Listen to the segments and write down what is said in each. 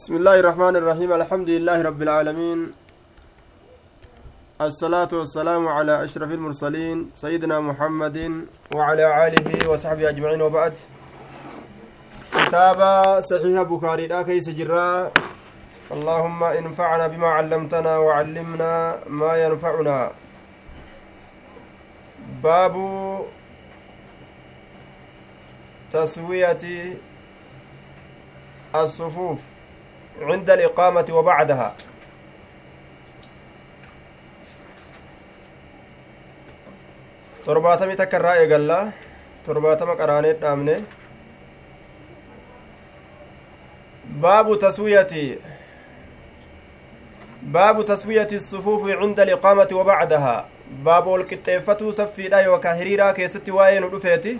بسم الله الرحمن الرحيم. الحمد لله رب العالمين. الصلاة والسلام على أشرف المرسلين سيدنا محمد وعلى آله وصحبه أجمعين وبعد. كتاب صحيح بخاري لا كيس جرا. اللهم انفعنا بما علمتنا وعلمنا ما ينفعنا. باب تسوية الصفوف. عند الإقامة وبعدها eegalla torbaatama qaraanee dhaabne baabu taswiyati baabu taswiyati sufuufi cinda aliqaamati wa bacdahaa baaba walqixxeeffatuu saffiidha yookaa hiriiraa keessatti waa'ee nu dhufeeti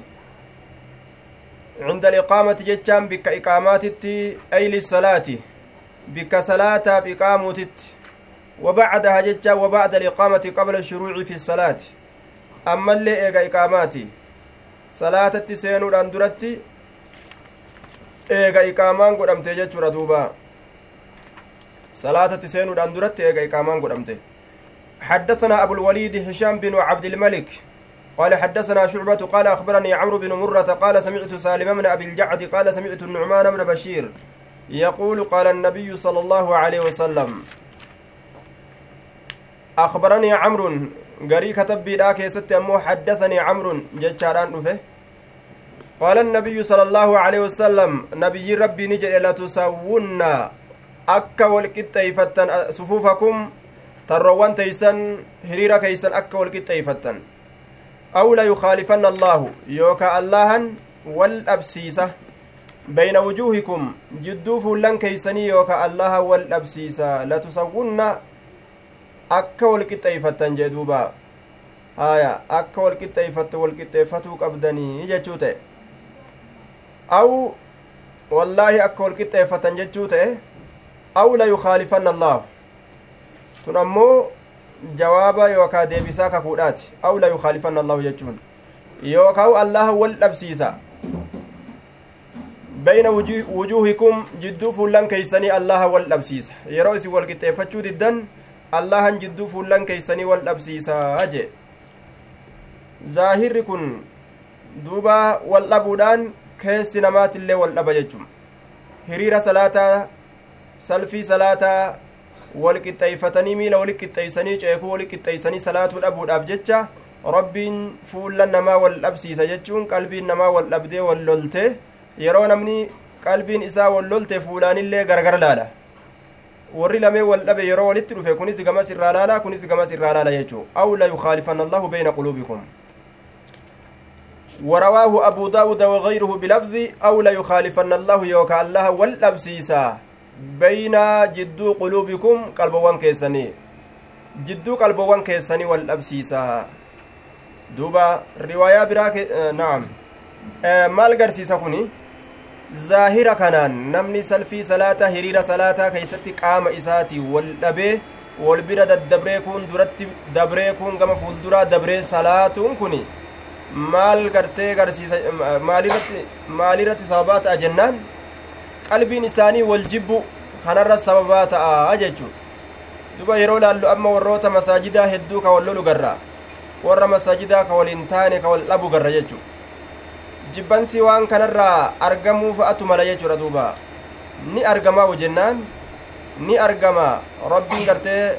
cinda aliqaamati jechaan bikka iqaamaatitti ayli salaati bikka salaataaf iqaamuutitti وبعدها ججا وبعد الإقامة قبل الشروع في الصلاة. أما اللي إيغا إقاماتي. صلاة تسينو الأندرتي إيغا إقامان قدمت ججورة دوبا صلاة تسينو الأندرتي إيغا إقامان قدمت. حدثنا أبو الوليد هشام بن عبد الملك. قال حدثنا شعبة قال أخبرني عمرو بن مرة قال سمعت سالم بن أبي الجعد قال سمعت النعمان بن بشير. يقول قال النبي صلى الله عليه وسلم أخبرني عمرو غري كتب بلا كيست أمو حدثني عمرو جتشاران نفه قال النبي صلى الله عليه وسلم نبي ربي نجد لا تسوون أكا والكتيفتن صفوفكم تروان تيسن هريرا كيسن أكا والكتيفتن أو لا يخالفن الله يوكا اللهن والأبسيسة. بين وجوهكم جدو فلان كيسني يوكا الله والأبسيسة لا تسوون akka walqixxeeyfattan jee duuba haya akka walqixxeeyfatte walqixxeeffatuu qabdanii jechuu ta'e aw wallaahi akka walqixxeeffatan jechuu ta'e aw la yukaalifanna allaahu tun ammoo jawaaba yookaa deebisaa kakuudhaati aw la yukaalifanna allaahu jechuun yookaa allaha wal dhabsiisa jidduu fuullan keeysanii allaha wal dhabsiisa yeroo isin walqixxeeffachuu diddan allahan jidduu fuullan keeysanii wal dhabsiisaa jee zaahirri kun duuba wal dhabuudhaan keessi namaatillee wal dhaba jechum hiriira salaataa salfii salaataa wal qixxeeyfatanii miila wali qixxeeysanii ceekuu wali qixxeeysanii salaatuu dhabuudhaaf jecha rabbiin fuullan namaa wal dhabsiisa jechuun qalbiin namaa wal dhabdee wal lolte yeroo namni qalbiin isaa wal lolte fuulaanillee gargar laala warri lamee wal dhabe yeroo walitti dhufe kunis gamas irraa laala kunis gamas irraa laala jechuu aw la allahu bayna quluubikum ورواه أبو داود وغيره بلفظ أو لا يخالفن الله يوكا الله والأبسيسا بين جدو قلوبكم قلبوان كيسني جدو قلبوان كيسني والأبسيسا دوبا رواية براك آه نعم آه مال قرسيسا كوني zaahira kanaan namni salfii salaataa hiriira salaataa keeysatti qaama isaatii wal dhabee wal bira daddabree kun duratti dabree kun gama fuulduraa dabree salaatuun kun maal gartee garsiisa maalirratti maalirratti sababaa ta'a jennaan qalbiin isaanii wal jibbu kanarra sababaa ta'a jechuudha duba yeroo laallu amma warroota masaajidaa hedduu ka wal lolu garra warra masaajidaa ka waliin taane ka wal dhabu garra jechuudha jibbansi waan kanarraa argamuu fa'atu mala jechuudha duuba ni argamaa jennaan ni argama rabbiin gartee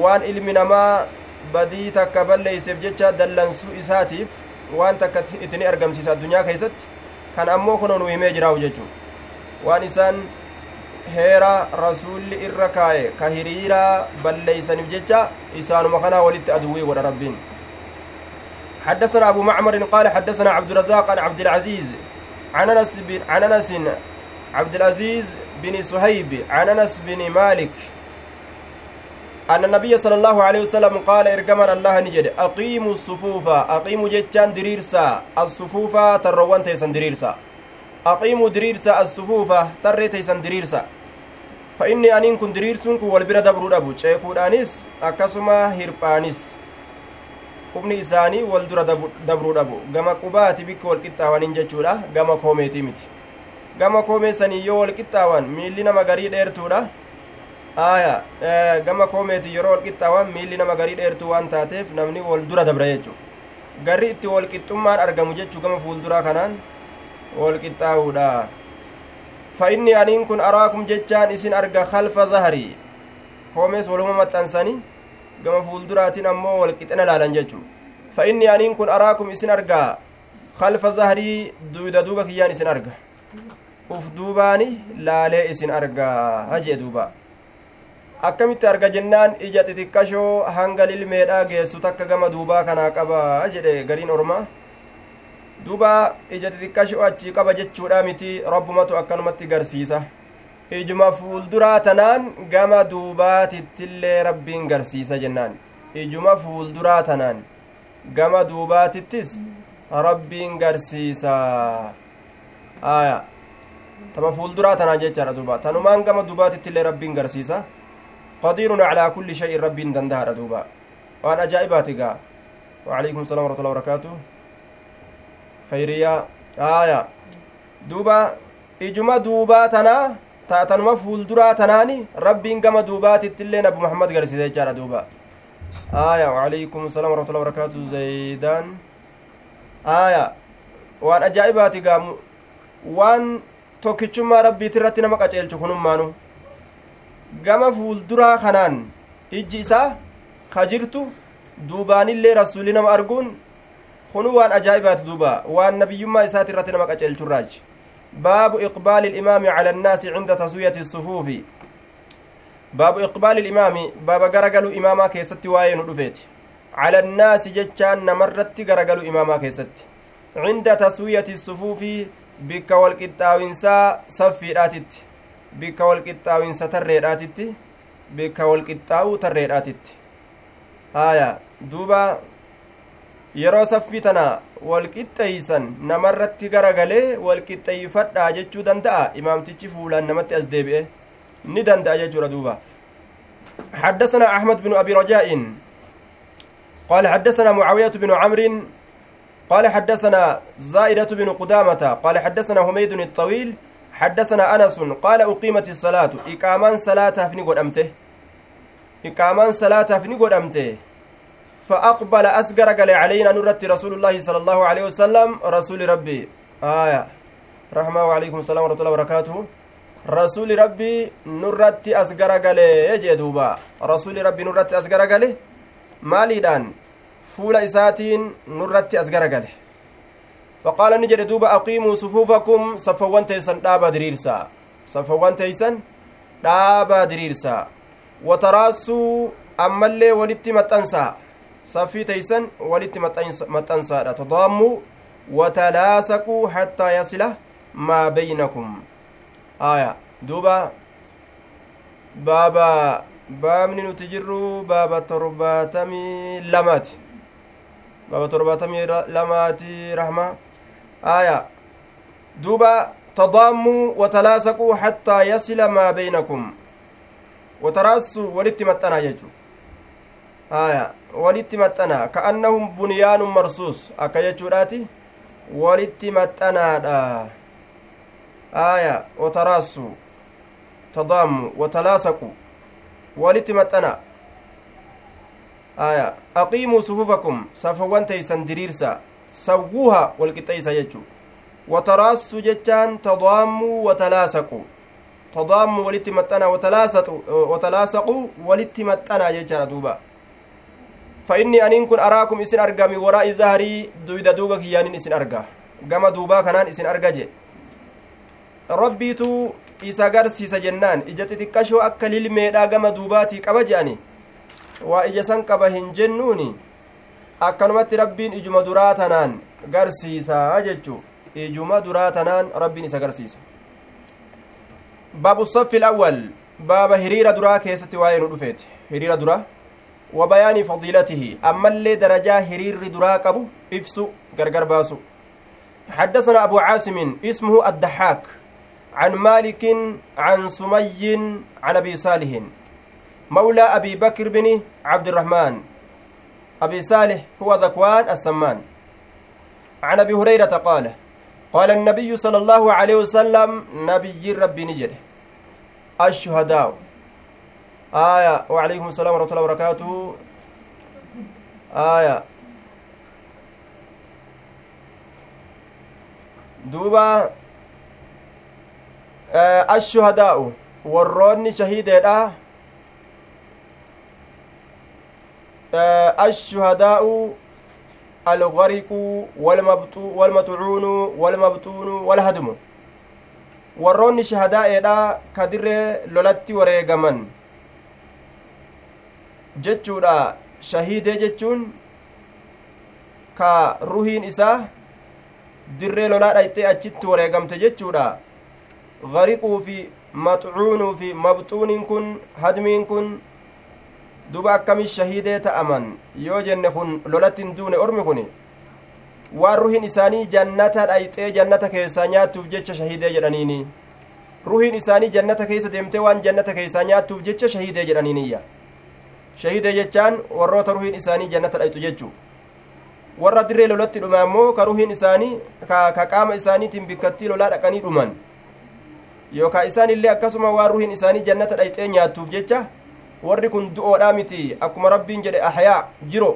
waan ilmi namaa badii takka balleeyseef jecha dallansuu isaatiif waan takka itti ni argamsiisa addunyaa keessatti kan ammoo kuno nu himee jiraahu jechuu waan isaan heera rasuulli irra kaaye ka hiriiraa balleeysaniif jecha isaanuma kanaa walitti aduwwii godha rabbiin حدثنا أبو معمر قال حدثنا عبد الرزاق عن عبد العزيز عن أنس بن عن أنس عبد العزيز بن صهيب عن أنس بن مالك أن النبي صلى الله عليه وسلم قال إرجمنا الله نجد أقيموا الصفوف أقيموا جتان دريرسا الصفوف تروان تيسن دريرسا. أقيموا دريرسا الصفوف تري تيسن دريرسا. فإني أنين كن دريرسون كو والبرا دبرو دبو شيكود أنيس. أكسما هيربانيس qubni isaanii wal dura dabruu dhabu gama qubaati bikka wal qixxaawaniin jechuudha gama koomeetii miti gama koomeessanii yoo wal qixxaawan miilli nama garii dheertuudha aya gama koomeeti yeroo wal qixxaawan miilli nama garii dheertuu waan taateef namni wal dura dabra jechuu garri itti wal qixxummaan argamu jechuu gama fuulduraa kanaan wal qixxaa'uudha fa aniin kun araakum jechaan isin arga kalfa zaharii koomees waluma maxxansanii gama fuulduraatiin ammoo wal qixxina laalan jechuu fa inni aniin kun araakum isin argaa. Kalfa zaharii duyda duuba kiyyaan isin arga. Uf duubaani laalee isin argaa hajee duuba. Akkamitti arga jennaan ija xixiqqashoo hanga lilmeedhaa geessu takka gama duubaa kanaa qaba jedhe gariin ormaa. Duuba ija xixiqqashoo achii qaba jechuudha miti rabbumatu akkanumatti garsiisa ijuma fuulduraa tanaan gama duubaatittillee rabbiin garsiisa jennaan ijuma fuulduraa tanaan gama duubaatittis rabbiin garsiisa aya tama fuulduraa tanaan jechaadha duuba tanumaan gama dubaatitti illee rabbiin garsiisa qadiirun calaa kulli shay'in rabbiin danda'adha duuba waan ajaa'ibaati وعليكم السلام ورحمة الله وبركاته خيرية آية دوبا إجما دوبا تنا درا تناني ربي كما دوبات التلين أبو محمد قرسي جارة دوبا آية وعليكم السلام ورحمة الله وبركاته زيدان آية وأن أجائباتي قام وأن tokkichummaa rabbiiti irratti nama qaceelchu kunummaanu gama fuulduraa kanaan ijji isaa kajirtu duubaanillee rasuuli nama arguun kunu waan ajaa'ibaati duuba waan nabiyyummaa isaati irratti nama qaceelchurraachi baabu iqbaali ilimaami cala annaasi cinda taswiyati sufuufi baabu iqbaali ilimaami baaba garagaluu imaamaa keessatti waa'ee nu dhufeeti cala annaasi jechaan namarratti garagaluu imaamaa keessatti cinda taswiyati sufuufi bikka walqixxaawinsaa saffiidhaatitti bikka walqixxaawinsa tarreedhaatitti bikka walqixxaa'uu tarreedhaatitti haaya duuba yeroo saffii tana walqixxeeysan namarratti garagalee walqixxeeyfadhaa jechuu danda'a? Imaamtichi fuulaan namatti as deebi'e ni danda'a jechuudha duuba. حدثنا أحمد بن أبي رجاء. قال حدثنا معاوية بن عمرو. قال حدثنا زائدة بن قدامة. قال حدثنا حميد الطويل. حدثنا أنس. قال أقيمت الصلاة. إقامان صلاة في نقول أمته. إقامان صلاة في نقول أمته. فأقبل أسقر قال علينا نرت رسول الله صلى الله عليه وسلم رسول ربي آية رحمة وعليكم السلام ورحمة الله وبركاته رسول ربي نرت أسقر قال يجدوبا رسول ربي نرت أسقر قال مالي دان fuula isaatiin nurratti as garagale faqaala ni jedhe duuba aqiimuu sufuufakum saffawwan teeysan dhaabaa diriirsaa saffawwan teeysan dhaabaa diriirsaa wataraassuu ammallee walitti teeysan walitti maxxansaadha tadaammuu watalaasaquu hattaa yasila maa baynakum aya duuba baaba baabni nuti jirru baaba torbaatamii lamaati baaba torbaatamii lamaati rahma aya duuba tadaammuu watalaasaquu hattaa yasila maa beynakum wataraassu walitti maxxanaa jechu aya walitti maxxanaa ka'annahum bunyaanun marsuus akka jechuudhaati walitti maxxanaadha aya wataraassu tadaammu watalaasaqu walitti maxxanaa aya aqiimuu sufufakum safawwan teeysan diriirsa sawwuha walqixxeeysa jechu wataraassu jechaan tadaammuu watalaasaqu tadaammuu walitti maxxana watalaasaqu walitti maxxana jechaadha duuba isin arga min waraa'i zaharii duyda duuba kiyyaanin isin arga gama duubaa kanaan isin arga je rabbiitu isa garsiisa jennaan ija xixiqqashoo akka lilmeedhaa gama duubaatii qaba je'ani waa ija san qaba hin jennuuni akkanumatti rabbiin ijuma duraa tanaan garsiisaa jechu ijuma duraa tanaan rabbiin isa garsiisa baabu saffi alawwal baaba hiriira duraa keessatti waa'ee nu dhufeeti hiriira duraa وبيان فضيلته. أما اللي درجة هرير دراك أبو إفسو غرغر باسو. حدثنا أبو عاصم اسمه الدحاك عن مالك عن سمي عن أبي صالح. مولى أبي بكر بن عبد الرحمن. أبي صالح هو ذكوان السمان. عن أبي هريرة قال قال النبي صلى الله عليه وسلم نبي ربي نجد الشهداء. آية وعليكم السلام ورحمة الله وبركاته. آية. دوبا آه الشهداء. warroonni shahiideedha الشهداء الغرق والمطعون والمبطون والهدم. warroonni shahadaa'eedha ka dirree lolatti wareegaman jechuudha shahiidee jechuun ka ruhiin isaa dirree lolaa dhayxee achitti wareegamte jechuudha gariquu fi maxcuunuu fi mabxuuniin kun hadmiin kun duba akkami shahiidee ta'aman yoo jenne kun lolatti hin duune ormi kun waan ruhin isaanii jannata dhayxee jannata keessaa nyaattuuf jecha shahiidee jedhaniini ruhin isaanii jannata keessa deemtee waan jannata keessaa nyaattuuf jecha shahiidee jedhaniiniyya shahiidee jechaan warroota ruhin isaanii jannata dhayxu jechuu warra dirree lolatti dhuma ammoo ka ruhin isaanii ka qaama isaaniitiin bikkattii lolaa dhaqanii dhuman yookaa isaan illee akkasuma waan ruhin isaanii jannata dhayxee nyaattuuf jecha warri kun du'oodhaa miti akkuma rabbiin jedhe ahyaa jiro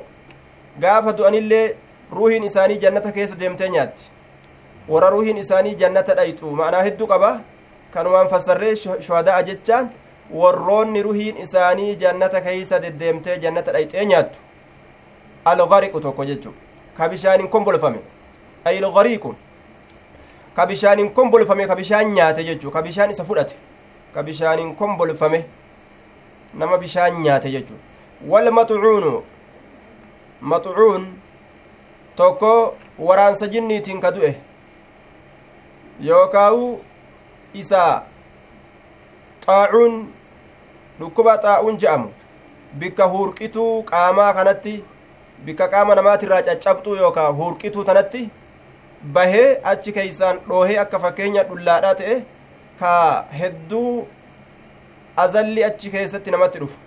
gaafa du'anillee ruuhiin isaanii jannata keessa deemtee nyaatti warra ruuhiin isaanii jannata dhayxu ma'anaa hedduu qaba kanumaan fassarree shuhadaa jechaan warroonni ruhiin isaanii jannata keeysa deddeemtee jannata dhayxee nyaattu algariqu tokko jechu ka bishaaniin kombolfame aylgariiqu ka bishaaniin kombolfame ka bishaan nyaate jechuu ka bishaan isa fudhate ka bishaaniin kombolfame nama bishaan nyaate jechuu wal maxucuunu maxucuun tokko waraansa jinniitiin ka du'e yookaawu isa xaacuun dhukkuba xaa'uun je'amu. Bikka hurqituu qaamaa kanatti bikka qaama namaatirraa caccabxuu yookaa hurqituu tanatti bahee achi keeysaan dhoohee akka fakkeenya dhullaadhaa ta'e ka hedduu azalli achi keessatti namatti dhufu.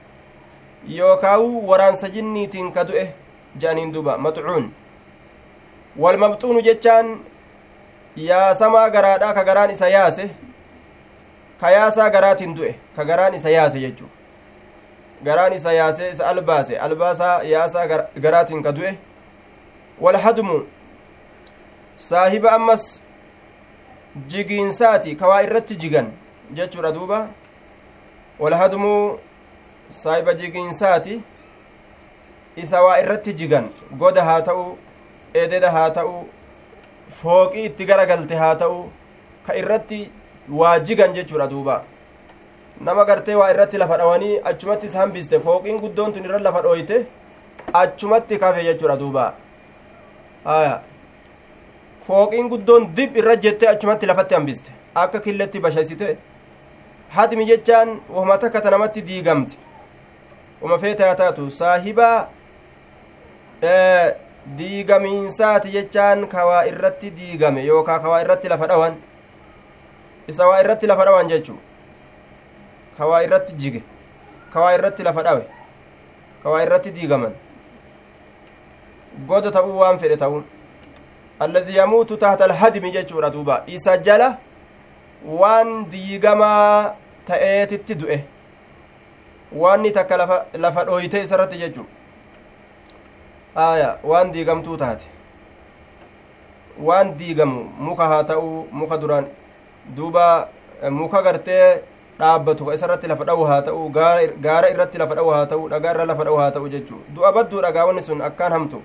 Yookaawu waraansa jinniitiin ka du'e je'aniin duba maxucuun walmabxuunu jechaan yaasamaa garaadha ka garaan isa yaase ka yaasaa garaatiin du'e ka garaan isa yaase jechuu garaan isa yaase isa albaase albaasaa yaasaa garaatiin ka du'e walhadmu saahiba ammas jigiinsaati ka waa irratti jigan jechuudha duuba walhadmu saahiba jigiinsaati isa waa irratti jigan goda haa ta'u ededa haa ta'u fooqii itti garagalte haa ta'u ka irratti waa jigan jechuudha duuba. Nama gartee waa irratti lafa dhawanii achumatti isa hambiste. Fooqiin guddoon tun irra lafa dhooyte achumatti kafe jechuudha duuba. Haya fooqiin guddoon dib irra jettee achumatti lafatti hambiste. Akka killetti bashasite hadmi jechaan wahuma takka ta namatti diigamte. Wama feeta haa taatu saahibaa diigamiinsaati jechaan kawaa irratti diigame. Yookaa kawaa irratti lafa dhawan isa waa irratti lafa dhawan jechuu kawaa irratti jige kawaa irratti lafa dhawe kawaa irratti diigaman. Goda ta'uu waan fedhe ta'uun. Alladii yamuutu tahta alhadmi jechuudha duuba. Isa jala waan diigamaa ta'eetitti du'e. Waanni takka lafa dhooyte isarratti jechuu aya waan diigamtuu taate. Waan diigamu muka haa ta'u muka duraan duuba muka gartee dhaabbatu ka isarratti lafa dha'u haa ta'u gaara irratti lafa dha'u haa ta'u dhagaa irra lafa dha'u haa ta'u jechuu du'a badduu dhagaa wanni sun akkaan hamtu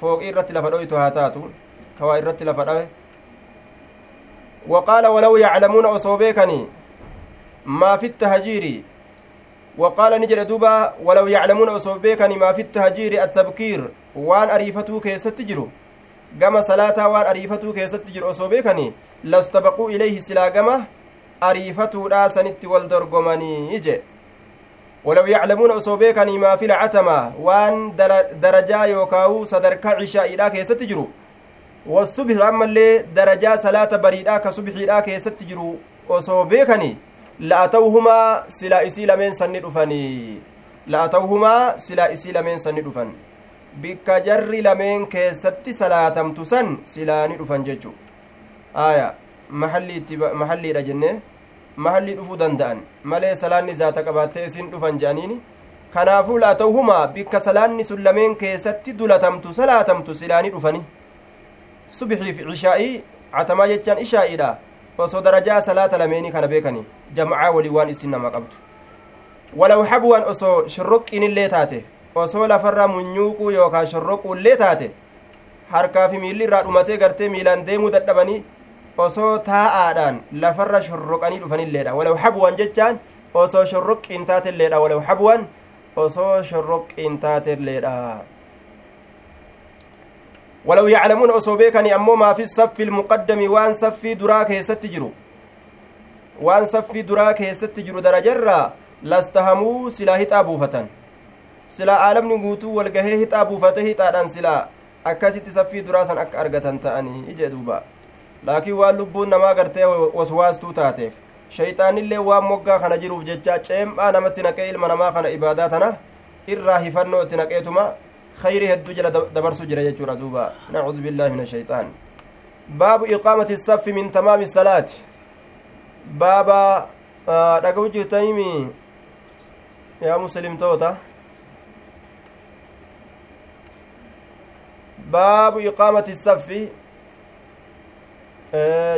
fooqii irratti lafa dhoytu haa taatu kawaa irratti lafa dhawe وقال ولو يعلمون أصوبيكني ما في التهجير وقال نجر دوبا ولو يعلمون أصوبيكني ما في التهجير التبكير وان أريفتو كيست جرو gama salaataa waan ariifatuu keessatti jiru osoo beekanii lastabaquu ilayhi silaa gama ariifatuudhaa sanitti wal dorgomanii je walaw yaclamuuna osoo beekanii maa fil catamaa waan darajaa yookaa'u sadarkaa cishaa'iidhaa keessatti jiru wasubhi ammallee darajaa salaata bariidhaa ka subxiidhaa keessatti jiru osoo beekanii la'atawhumaa silaa isii lameen sanni dhufanii la'atawhumaa silaa isii lameen sanni dhufan bikka jarri lameen keessatti salaatamtu san silaa ni dhufan jechu aya mahallii itti mahalliidha jenne mahallii dhufuu danda'an. Malee salaanni zaata qabaattee isin dhufan je'aniini kanaafuu laa ta'uhumaa bikka salaanni sun lameen keessatti dulatamtu salaatamtu silaanii dhufani subxii fi cishaa'ii catamaa jechaan ishaa'iidha. Osoo darajaa salaata lameenii kana beekani jamacaa walii waan isin nama qabdu. Walaw habwan osoo shorroqqiin illee taate. Osoo lafarra munyuuquu yookaan shorroquullee taate. Harkaa miilli irraa dhumatee gartee miilaan deemuu dadhabanii osoo taa'aadhaan lafarra shorroqanii dhufanilleedha walaw habwan jechaan osoo shorroqqiin taatelleedha walaw habwan osoo shorroqqiin taatelleedha walaw yaclamuun osoo beekanii ammoo maa fi saffi ilmuqaddami waan saffii duraa keessatti jiru waan saffii duraa keessatti jiru darajarraa lastahamuu silaa hixaa buufatan silaa aalamni guutuu walgahee hixaa buufate hixaadhaan silaa akkasitti saffii duraa san akka laakiin waan lubbuun namaa gartee waswaastuu taateef shayxaanillee waan moggaa kana jiruuf jecha ceem'aa namatti naqee ilma namaa kana ibaadaa tana irraa hifannoo itti naqeetuma خير هدو جل دبرسو جرى يجورا دوبا نعوذ بالله من الشيطان باب إقامة الصف من تمام الصلاة بابا dhaga'u jirtaniimi yaa muslimtoota baabu iqaamati saffi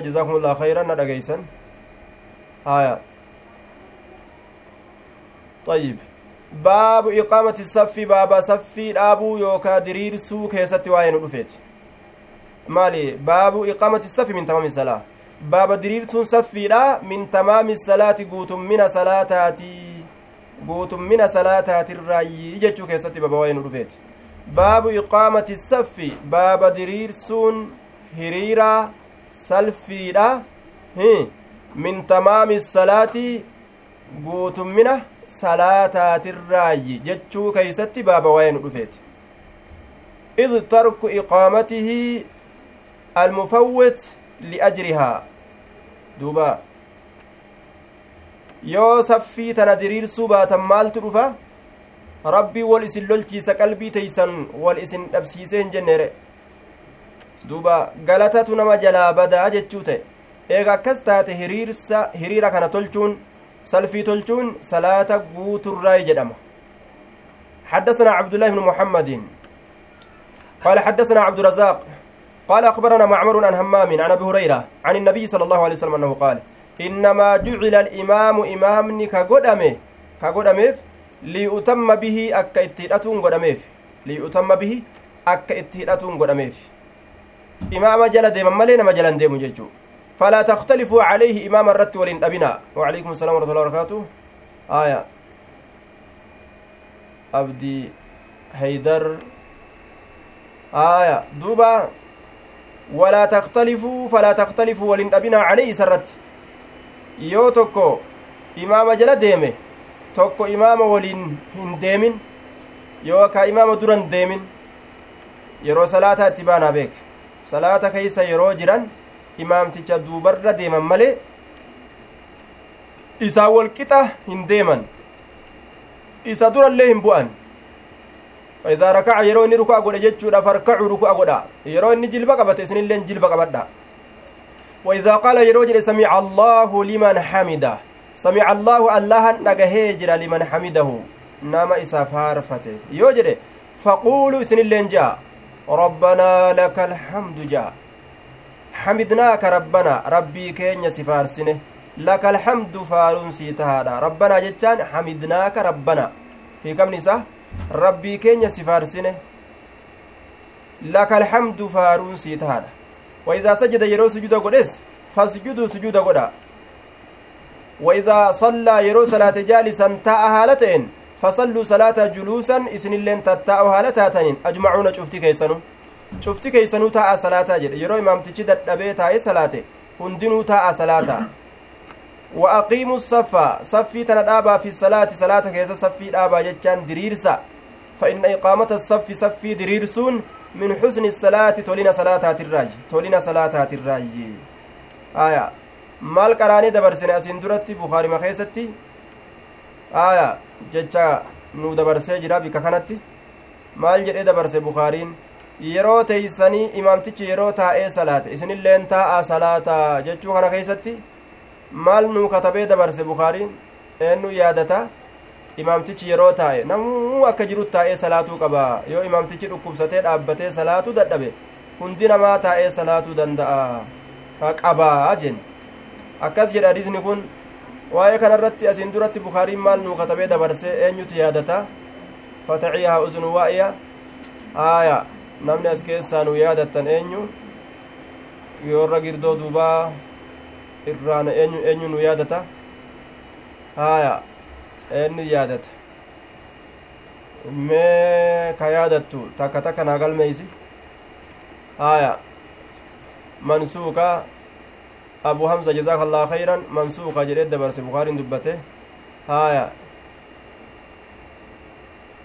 جزاكم الله خيرا ندغيسن آية طيب baabu iqaamati saffi baaba saffii dhaabuu yookaa diriirsuu keessatti waa'ee nu dhufeeti maali baabu iqaamati saffi min tamaami salaa baaba diriirsuun saffiidha min tamaami salaati guutummina salaataati guutummina salaataatirraayi jechuu keessatti baaba waa'ee nu dhufeeti baabu iqaamati saffi baaba diriirsuun hiriiraa salfiidha min tamaami salaati guutummina salaataatirraayi jechuu keeysatti baaba waa'ee nu dhufeeti id tarku iqaamatihi almufawwit liajrihaa duuba yoo saffii tana diriirsuu baatan maaltu dhufa rabbii wal isin lolchiisa qalbii teeysan wal isin dhabsiisee hin jenneere duuba galatatu nama jalaa badaa jechuu ta'e. Eega akkas taate hiriirsa hiriira kana tolchuun تلجون صلاة قوت الراي جدمه حدثنا عبد الله بن محمد قال حدثنا عبد الرزاق قال أخبرنا معمر عن همام عن أبي هريرة عن النبي صلى الله عليه وسلم أنه قال إنما جعل الإمام إمامني كقدمه كقدمه ليؤتم به أكا اتهدأتون قدمه به أكا اتهدأتون قدمه إمام جل ديما ملينا مجلا ديم ججو فلا تختلفوا عليه إمام الرت ولين أبنا وعليكم السلام ورحمة الله وبركاته. آية. أبدي هيدر. آية. دوبا. ولا تختلفوا فلا تختلفوا ولين أبنا عليه سرت. yoo tokko imaama jala deeme tokko imaama waliin hin deemin yookaan imaama duran deemin yeroo salaataa itti baanaa beek salaata keeysa yeroo jiran imaamticha duubarra deeman malee isaa walqixa hin deeman. Isa durallee hin bu'an. ركع يرو إني ركوع قول جتشو فاركعوا ركوع قول يرو إني جلبة قبت إسن اللين جلبة قبت وإذا قال يرو جل سمع الله لمن حمده سمع الله الله نجهجر لمن حمده نام إسا فارفته يوجد فقولوا إسن اللين ربنا لك الحمد جاء حمدناك ربنا ربي كين سفارسنه لك الحمد فارون سيتهادا. ربنا جتان حمدناك ربنا. في كم نساء ربي كين سفارسنه لك الحمد فارون سيتهادا. وإذا سجد يرو سجود قدس فسجدوا سجود قدا. وإذا صلى يرو صلاة جالسا تاء هالتين فصلوا صلاة جلوسا إسن اللين تتاء هالتاتين أجمعون شفتي كيسنو cufti keeysanuu taa'a salaataa jedhe yeroo imaamtichi dadhabee taa'e salaate hundinuu taa'a salaataa wa aqiimu saffa saffii tana dhaabaa fi salaati salaata keessa saffii dhaabaa jechaan diriirsa fa inna iqaamata saffi saffii diriirsuun min xusni salaati tolina salaataatirraayi tolina salaataatirraayi aya maal qaraanii dabarsine asiin duratti bukaarima aya jecha nu dabarsee jira bika kanatti. Maal jedhee dabarse bukaariin yeroo teeysanii imaamtichi yeroo taa'ee salaate. Isinilleen taa'aa salaata jechuu kana keeysatti maal nuu katabee dabarse bukaariin eennu yaadata. Imaamtichi yeroo taa'e namuu akka jirut taa'ee salaatuu qaba. Yoo imaamtichi dhukkubsatee dhaabbatee salaatuu dadhabe hundi namaa taa'ee salaatuu danda'a. Qabaa jen akkas jedha hadisni kun waa'ee kanarratti asiin duratti bukaariin maal nuu katabee dabarse eenyutu yaadata fataciyaha uzunu waa'iya aaya namni as keessaa nu yaadattan eenyu yoorra girdoo duubaa irraan eenyu eenyu nu yaadata haaya eenyu yaadata mee ka yaadattu takka takka naa galmeeysi haaya mansuuka jazaaka allah khayran mansuuka jedhee dabarse bukaarin dubbate. Haaya.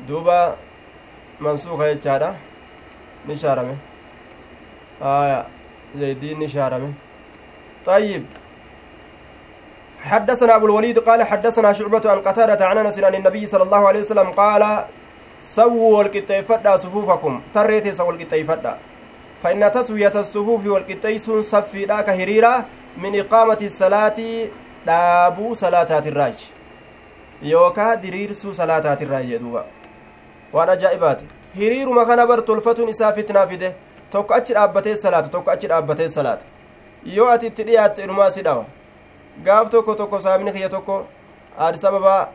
Duuba mansuuka jechaadha. Ni shaarame. Haaya. Zaydiin ni shaarame. طيب حدثنا أبو الوليد قال حدثنا شعبة عن قتادة عن أنس عن النبي صلى الله عليه وسلم قال سووا والقطيفة صفوفكم تريتي سووا القطيفة فإن تسوية الصفوف والقطيس صفي ذاك هريرة min iqaamati salaatii dhaabuu salaataatirraaji yookaa diriirsuu salaataatirraa jedhuuba. Waan ajaa'ibaati. Hiriiruma kana bar tolfatuun isaa fitnaa fide. Tokko achi dhaabbatee salaata tokko achi dhaabbatee salaata. Yoo ati itti dhiyaatte ilmaa si dhawa. Gaaf tokko tokko saamni kiyya tokko aadis ababaa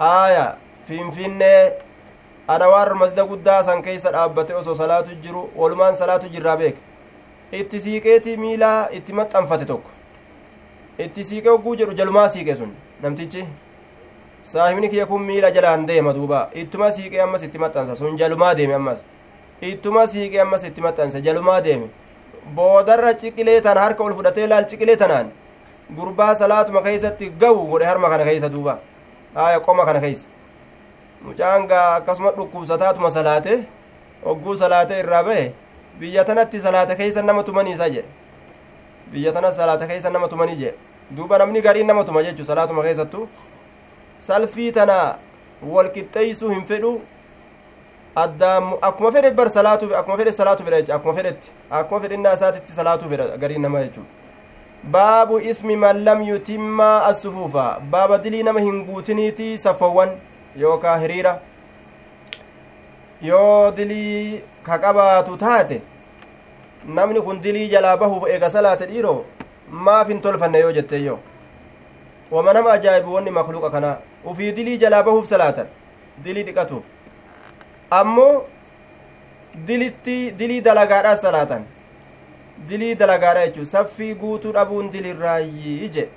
aaya finfinnee adawaar masda guddaa san keeysa dhaabbate osoo salaatu jiru walumaan salaatu jirraa beeka itti siiqeetii miilaa itti maxxanfate tokko. Itti siiqe hogguu jedhu jalumaa siiqe sun namtichi saahibni kiyya kun miila jalaan deema duuba. Ittuma siiqee ammas itti maxxansa sun jalumaa deeme ammas. Ittuma siiqee ammas itti maxxansa jalumaa deeme. Boodarra ciqilee tana harka ol fudhatee laal ciqilee tanaan gurbaa salaatuma keeysatti gawu godhe harma kana keeysa duuba. Haya qoma kana keeysa. Mucaangaa akkasuma dhukkubsataatuma salaate hogguu salaate irraa ba'e biyya tanatti salaata keeysa nama tumaniisa jedhe biyya tana salaata keeysa nama tumanii jedhe duuba namni gariin nama tuma jechu salaatuma keessattu salfii tana walqixxeeysuu hin fedhu addaan akkuma fedhe bar salaatu akkuma fedhe salaatu fedha jecha akkuma fedhetti akkuma fedhinnaa isaatitti salaatu fedha gariin nama jechuudha baabu ismi man lam yutimma assufuufa baaba dilii nama hin guutiniiti safowwan yookaa hiriira yoo dilii ka qabaatu taate namni kun dilii jalaa bahuuf eega salaate dhiiroo maaf hin tolfanne yoo jetteeyyo wama nama ajaa'ibu wanni makluuqa kanaa ufii dilii jalaa bahuuf salaatan dilii dhiqatuuf ammoo dilitti dilii dalagaadhaa salaatan dilii dalagaadha jechuun saffii guutuu dhabuun dilirraayyii je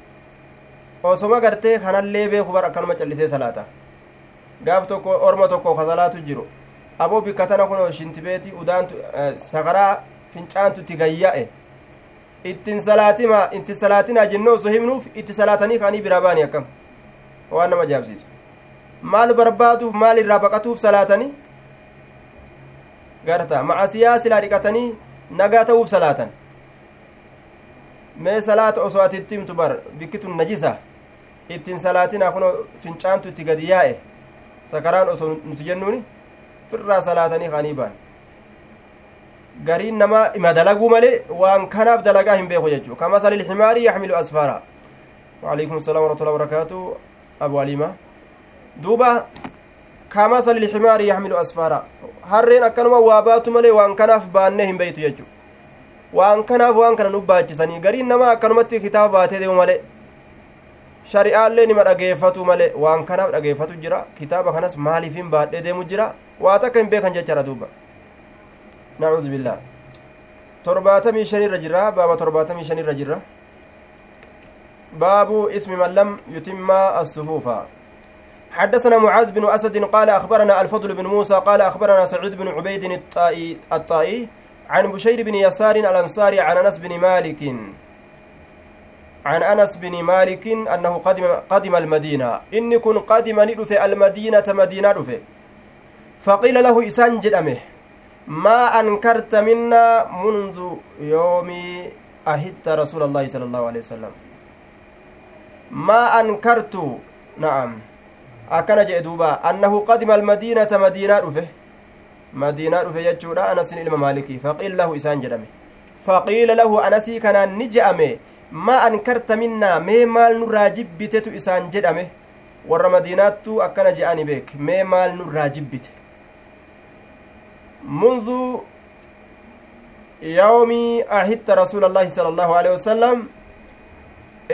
osoma gartee kanallee beeku bar akkanuma callisee salaata gaaf tokko orma tokko ka salaatu jiru aboo bikka tana kun shintibeeti udaantu sakaraa fincaantu itti gayya'e ittin salaatima itti salaatinaa jennoo osoo himnuuf itti salaatanii kaanii biraa baanii akkam waan nama ajaa'ibsiisu maal barbaaduuf maal irraa baqatuuf salaatanii garta macasiyaa silaa dhiqatanii nagaa ta'uuf salaatan mee salaata osoo ati itti himtu bar bikkitun najisa ittiin salaatinaa kun fincaantu gadi yaa'e sakaraan osoo nuti jennuuni firraa salaatanii kaanii baan gariin nama ima dalaguu malee waan kanaaf dalagaa hin beeku jechuu kamasali ilximaari yaxmilu asfaara waalaikum asalaam warahmatullahi wabarakaatu abu aliima duuba kamasali ilximaari yaxmilu asfaara harreen akkanuma waa baatu malee waan kanaaf baannee hin beeytu jechuu waan kanaaf waan kana nu baachisanii gariin nama akkanumatti kitaaba baatee deemu malee shari'aallee nima dhageeffatu malee waan kanaaf dhageeffatu jira kitaaba kanas maaliif hin baadhee deemu jira waa takka hin beekan jechaadha duuba nacuudu billaah torbaatamii shanirra jirra baaba torbaatamii shanirra jirra baabu ismi man lam yutimma assufuufa حدثنا معاذ بن أسد قال أخبرنا الفضل بن موسى قال أخبرنا سعيد بن عبيد الطائي, الطائي عن بشير بن يسار الأنصاري عن أنس بن مالك عن أنس بن مالك أنه قدم, قدم المدينة إن كن قدم ندف المدينة مدينة دف فقيل له إسان جدمه ما أنكرت منا منذ يوم أهدت رسول الله صلى الله عليه وسلم ما أنكرت نعم duuba annahu qadima almadiinata madiinaa dhufe madiinaa dhufe jechuudha anasin ilma maalikii faqiila lahu isaan jedhame faqiila lahu anasii kanaan ni je'ame ma ankarta minnaa mee maal nurraa jibbitetu isaan jedhame? Warra madiinaattu akkana je'ani beek mee maal nurraa jibbite munzu yawmii ahitta rasuula allaahi sala allaahu alehi wasalam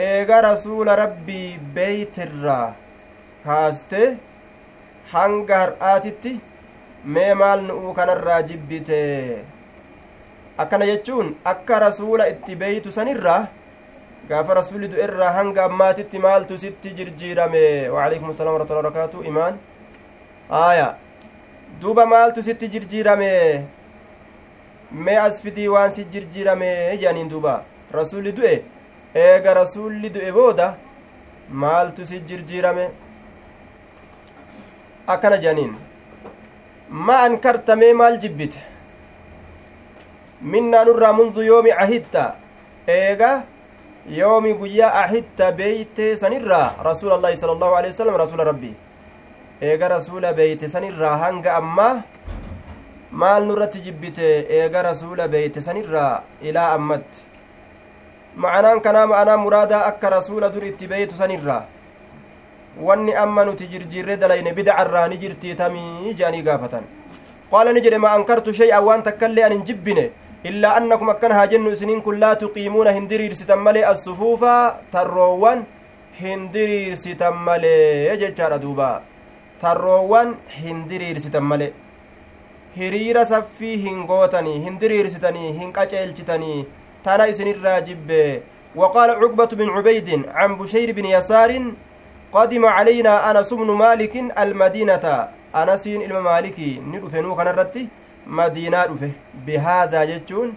eega rasuula rabbii beeytirraa kaaste hanga har'aatitti mee maal nu'uu kanarraa jibbite akkana jechuun akka rasuula itti beeytu sanirraa gaafa rasuulli du'erraa hanga ammaatitti maaltu sitti jirjiirame waalaikum salaam warahmatullahi wabarakaatu imaan aya duuba maaltu sitti jirjiirame mee as fidii waan si jirjiirame jedhaniin duuba rasuulli du'e eega rasuulli du'e booda maaltu si jirjiirame akkana jedhaniin ma ankartamee maal jibbite minnaa nurraa mundu yoomi ahidta eega yoomi guyyaa ahidta beeyte sanirraa rasuula allaahi sala allahu alehi wasalam rasuula rabbii eega rasuula beeyte sanirraa hanga ammaa maal nurratti jibbite eega rasuula beeyte sanirraa ilaa ammatti ma'anaan kanaa ma'anaa muraadaa akka rasuula dur itti beeytu sanirraa wanni amma nuti jirjiirree dalayne bidacarraa ni jirtii tamii jedhanii gaafatan qaala ni jedhe ma ankartu shay'an waan takkaillee an hin jibbine illaa annakum akkana haa jennu isiniin kun laa tuqiimuuna hin diriirsitan malee assufuufa tarroowwan hin diriirsitan malee jechaadha duuba tarroowwan hin diriirsitan malee hiriira saffii hin gootanii hin diriirsitanii hin qaceelchitanii tana isinirraa jibbe وقال عقبة بن عبيد عن بشير بن يسار قدم علينا أنس بن مالك المدينة أنسين إلما مالكي ندفنو madiinaa dhufe. Bihaazaa jechuun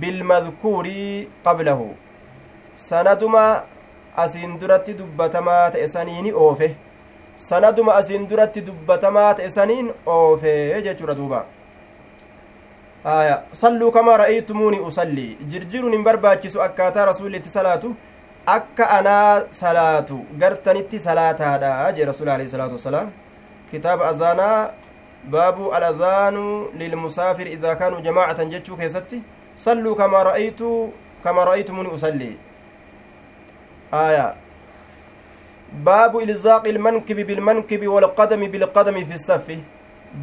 bilmadkuurii qablahu. Sanaduma asiin duratti dubbatamaa ta'e saniini oofe. Sanaduma asiin duratti dubbatamaa ta'e saniin oofe jechuudha duuba. Salluu kamaa ra'aytumuuni usallii jirjiruun hin barbaachisu akkaataa rasuulitti salaatu. Akka anaa salaatu gartanitti salaataadha jee rasuul alehi salaatu wasalaam kitaaba azaanaa baabu alazaanu lilmusaafir idaa kaanuu jamaacatan jechuu keessatti salluu kamaa ra'aytu kamaa ra'aytumuni usalli aya baabu ilzaaqi ilmankibi bilmankibi walqadami bilqadami fi saffi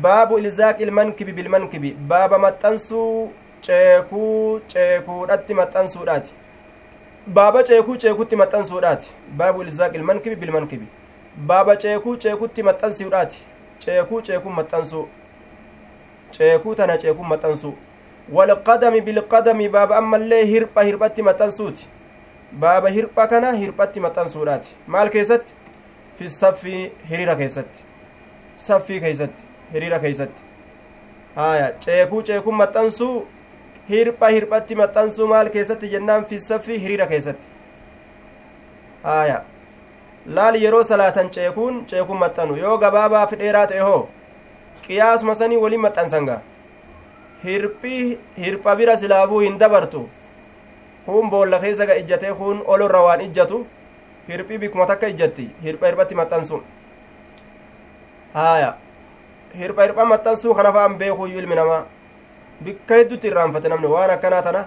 baabu ilzaaqi ilmankibi bilmankibi baaba maxxansuu ceekuu ceekuudhatti maxxansuudhaati baaba ceekuu ceekutti maxxansuudhaati baabu ilzaaq ilmankibi bilmankibi baaba ceekuu ceekutti maxxansuudhaati ceekuu ceekuun maxxansuu ceekuu tana ceekuun maxxansuu walqadami bilqadami baaba ammallee hirpha hirphatti maxxansuuti baaba hirpha kana hirphatti maxxansuudhaati maal keessatti fi saffii hiriira keessatti saffii keeysatti hiriira keeysatti haya ceekuu ceekuun maxxansuu hirpha hirphatti maxxansuu maal keessatti jennaan fissaffi hiriira keessatti haya laal yeroo salaatan ceekuun ceekuun maxxanu. Yoo gabaabaa fi dheeraa ta'e hoo qiyaasuma sanii waliin maxxansanga hirphi hirpha bira silaafuu hin dabartu. Kun boolla keessa ga ijjatee kun olorra waan ijjatu hirphii bikkuma takka ijjatti hirpha hirphatti maxxansu. Haya hirpha hirpha maxxansuu kana fa'an beekuyyuu ilmi namaa. Bikka heddutti irraanfate namni waan akkanaa tana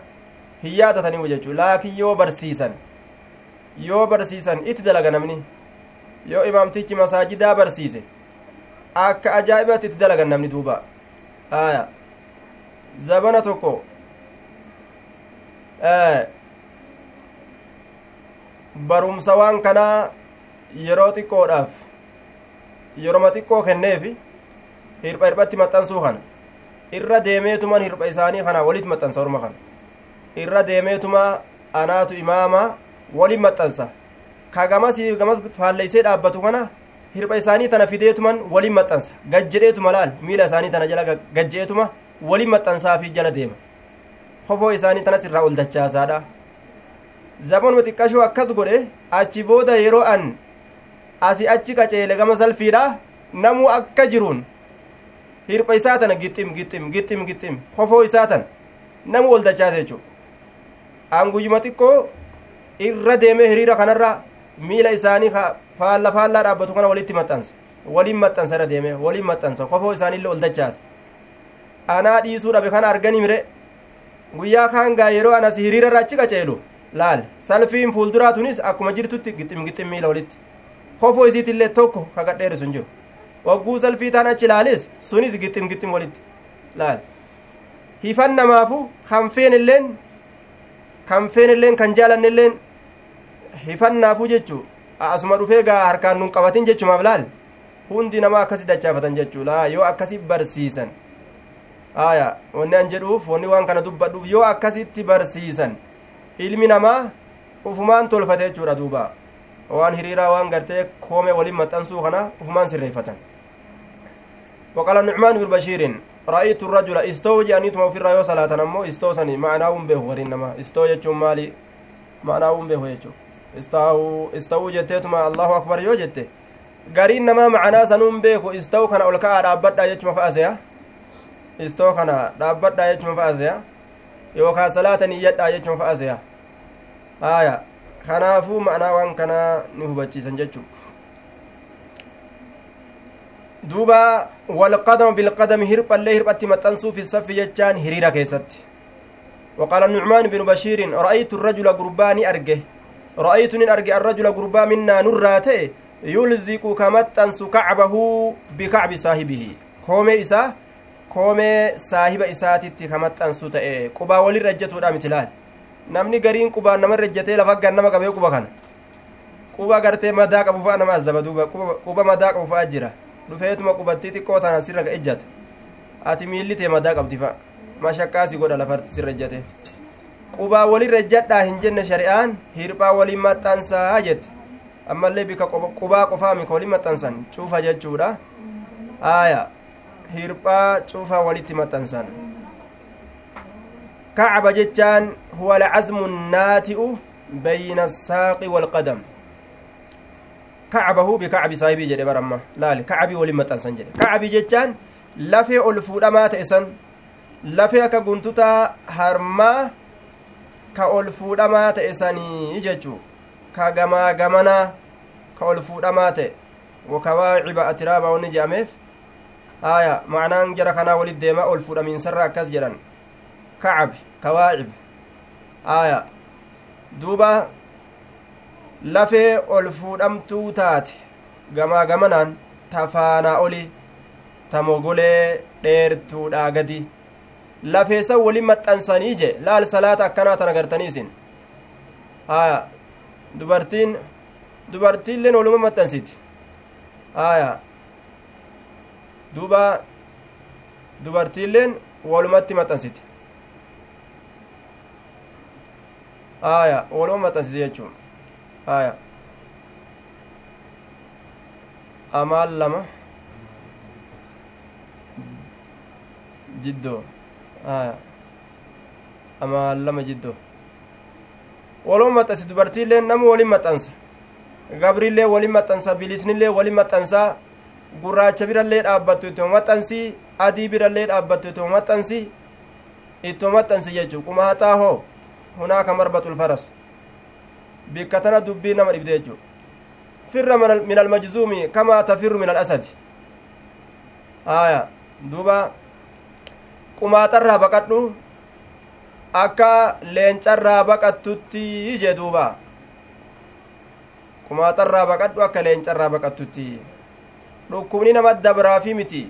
hin yaadataniimu jechuu. Laakiin yoo barsiisan yoo barsiisan itti dalaga namni yoo imaamtichi masaajidaa barsiise akka ajaa'ibatti itti dalagan namni duuba aya zabana tokko barumsa waan kanaa yeroo xiqqoodhaaf yeroma xiqqoo kenneefi hirpha hirphatti maxxansuu kana irra deemeetuman hirpha isaanii kana walit maxxansa orma kana irra deemeetuma anaatu imaama walin maxxansa ka gamas gamas faalleysee dhaabbatu kana hirpha isaanii tana fideetuman walin maxxansa gajjedheetuma laal miila isaanii tana jala gajjeetuma walin maxxansaa fi jala deema kofoo isaanii tanas irraa ol dachaasaadha zamanuma xiqqashoo akkas godhe achi booda yeroo an asi achi qaceele gama salfiidha namuu akka jiruun hirpha isaa tana gixxim gixxim gixxim gixxim kofoo isaa tan namu ol dachaase jechu an guyyuma xiqqoo irra deemee hiriira kanarra miila isaanii faalla faallaa dhaabbatu kana walitti maxxansa waliin maxxansa irra deemee waliin maxxansa kofoo isaaniillee ol dachaase anaa dhiisuu dhabe kana argani mire guyyaa kaan gaa yeroo anas hiriira irra achi qaceelu laal salfiin fuulduraa tunis akkuma jirtutti gixim gixim miila walitti kofoo isiitillee tokko kagadheeri sun jiru wagguu salfii taan achi laalis sunis gixim gixim walitti laal hifan namaafu kan feen illeen kan feen illeen kan jaalanne illeen hifannaafu jechuu asuma dhufee gaa harkaan nun qabatin jechumaaf laal hundi namaa akkasi dachaafatan jechuu laa yoo akkasi barsiisan aya wanni an jedhuuf wanni waan kana dubbadhuuf yoo akkasitti barsiisan ilmi namaa ufumaan tolfate jechuudha duuba waan hiriiraa waan gartee koomee waliin maxxansuu kana ufumaan sirreeffatan وقال النعمان بن بشير رأيت الرجل استو جانيتما في الرأيو صلاة نمو استو سني معناهم به ورينما استو يجوم مالي معناهم به يجوم استو جتتما الله أكبر يو جته gariin namaa macanaa sanuun beeku istoo kana ol ka'aa dhaabbadhaa jechuma fa'aseya istoo kana dhaabbadhaa jechuma fa'aseya yookaan salaata niyyadhaa jechuma fa'aseya aya kanaafuu ma'anaa waan kanaa ni hubachiisan jechuu duuba walqadama bilqadami hirphallee hirphatti maxxansuu fi saffi jechaan hiriira keessatti وقال النعمان بن بشير رأيت الرجل قرباني أرجه نن أرجه الرجل قربا منا نراته يلزق كمتنس كعبه بكعب صاحبه كومي إسا كومي صاحب إساتي كمتنس تأي قبا ولي رجته دا مثلال namni gariin qubaan nama rejjatee lafa gan nama qabee quba kana quba gartee madaa qabu fa'a nama azaba duuba quba madaa qabu fa'a jira dhufeetuma qubattii xiqqoo tana sirra ejjata ati miilli tee madaa qabdi fa'a mashakkaasi godha lafarti sirra ejjate qubaa walin rejjadhaa hin jenne shari'aan hirphaa waliin maxxansaa jette ammallee bika qubaa qofaa mika waliin maxxansan cuufa jechuudha aaya hirphaa cuufaa walitti maxxansan كعب جتان هو العزم الناتئ بين الساق والقدم كعبه بكعب صاحبي جدي برما لا كعبي ولما تنسن جدي كعب جتان لفي الفودما تئسن لفي akka guntuta harmaa ka ol fuudhamaa ta'e sanii jechuu ka gamaa gamanaa ka ol fuudhamaa ta'e. Wakawaaciba atiraabaa wonni je'ameef. Aya ma'anaan jara kanaa walit deema ol fuudhamiinsarra akkas jedhan. Kacab kawaacib. Aya duuba lafee ol fuudhamtuu taate. Gamaa gamanaan tafaanaa oli ta mogolee dheertuudha gadi. Lafeesan waliin maxxansanii je laal salaata akkanaa tan agartanii isin haya dubartiin dubartiilleen waluma maxxansiti haya duuba dubartiilleen walumatti maxxansiti aya waluma maxxansiti jechuun aya amaan lama jiddoo amaan lama jiddoo waluma maxxansi dubartiillee namu walin maxxansa gabriillee walin maxxansa bilisnillee walin maxxansaa gurraacha birallee dhaabbattu ittuma maxxansi adii birallee dhaabbattu ittuma maxxansi ittuma maxxansi jechuu quma haxaa hoo hunaaka marbatul faras? Bikka tana dubbii nama dhibde jechuu. Firra min almajzuumi kamaa tafirru min alasadi aya duuba qumaaxarraa baqadhu. Akka leencarraa baqattutti jee duuba. Qumaaxarraa baqadhu akka leencarraa baqattutti. Dhukkubni nama dabraafi miti.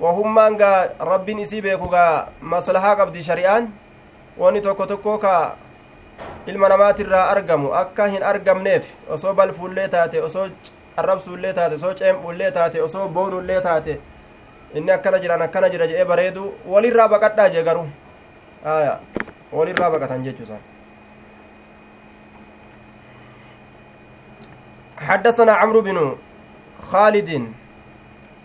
Wahummaan gaa rabbiin isii beeku gaa maslahaa qabdi shari'aan. Wani tokko tokko ka ilma namaatirraa argamu akka hin argamneef osoo balfuullee taate osoo arrabsuullee taate osoo ceemphullee taate osoo boonullee taate inni akkana jiran akkana jira jedhee bareedu walirraa baqadhaa jee garuu aya walirraa baqatan jechuusan حدثنا عمرو بن خالد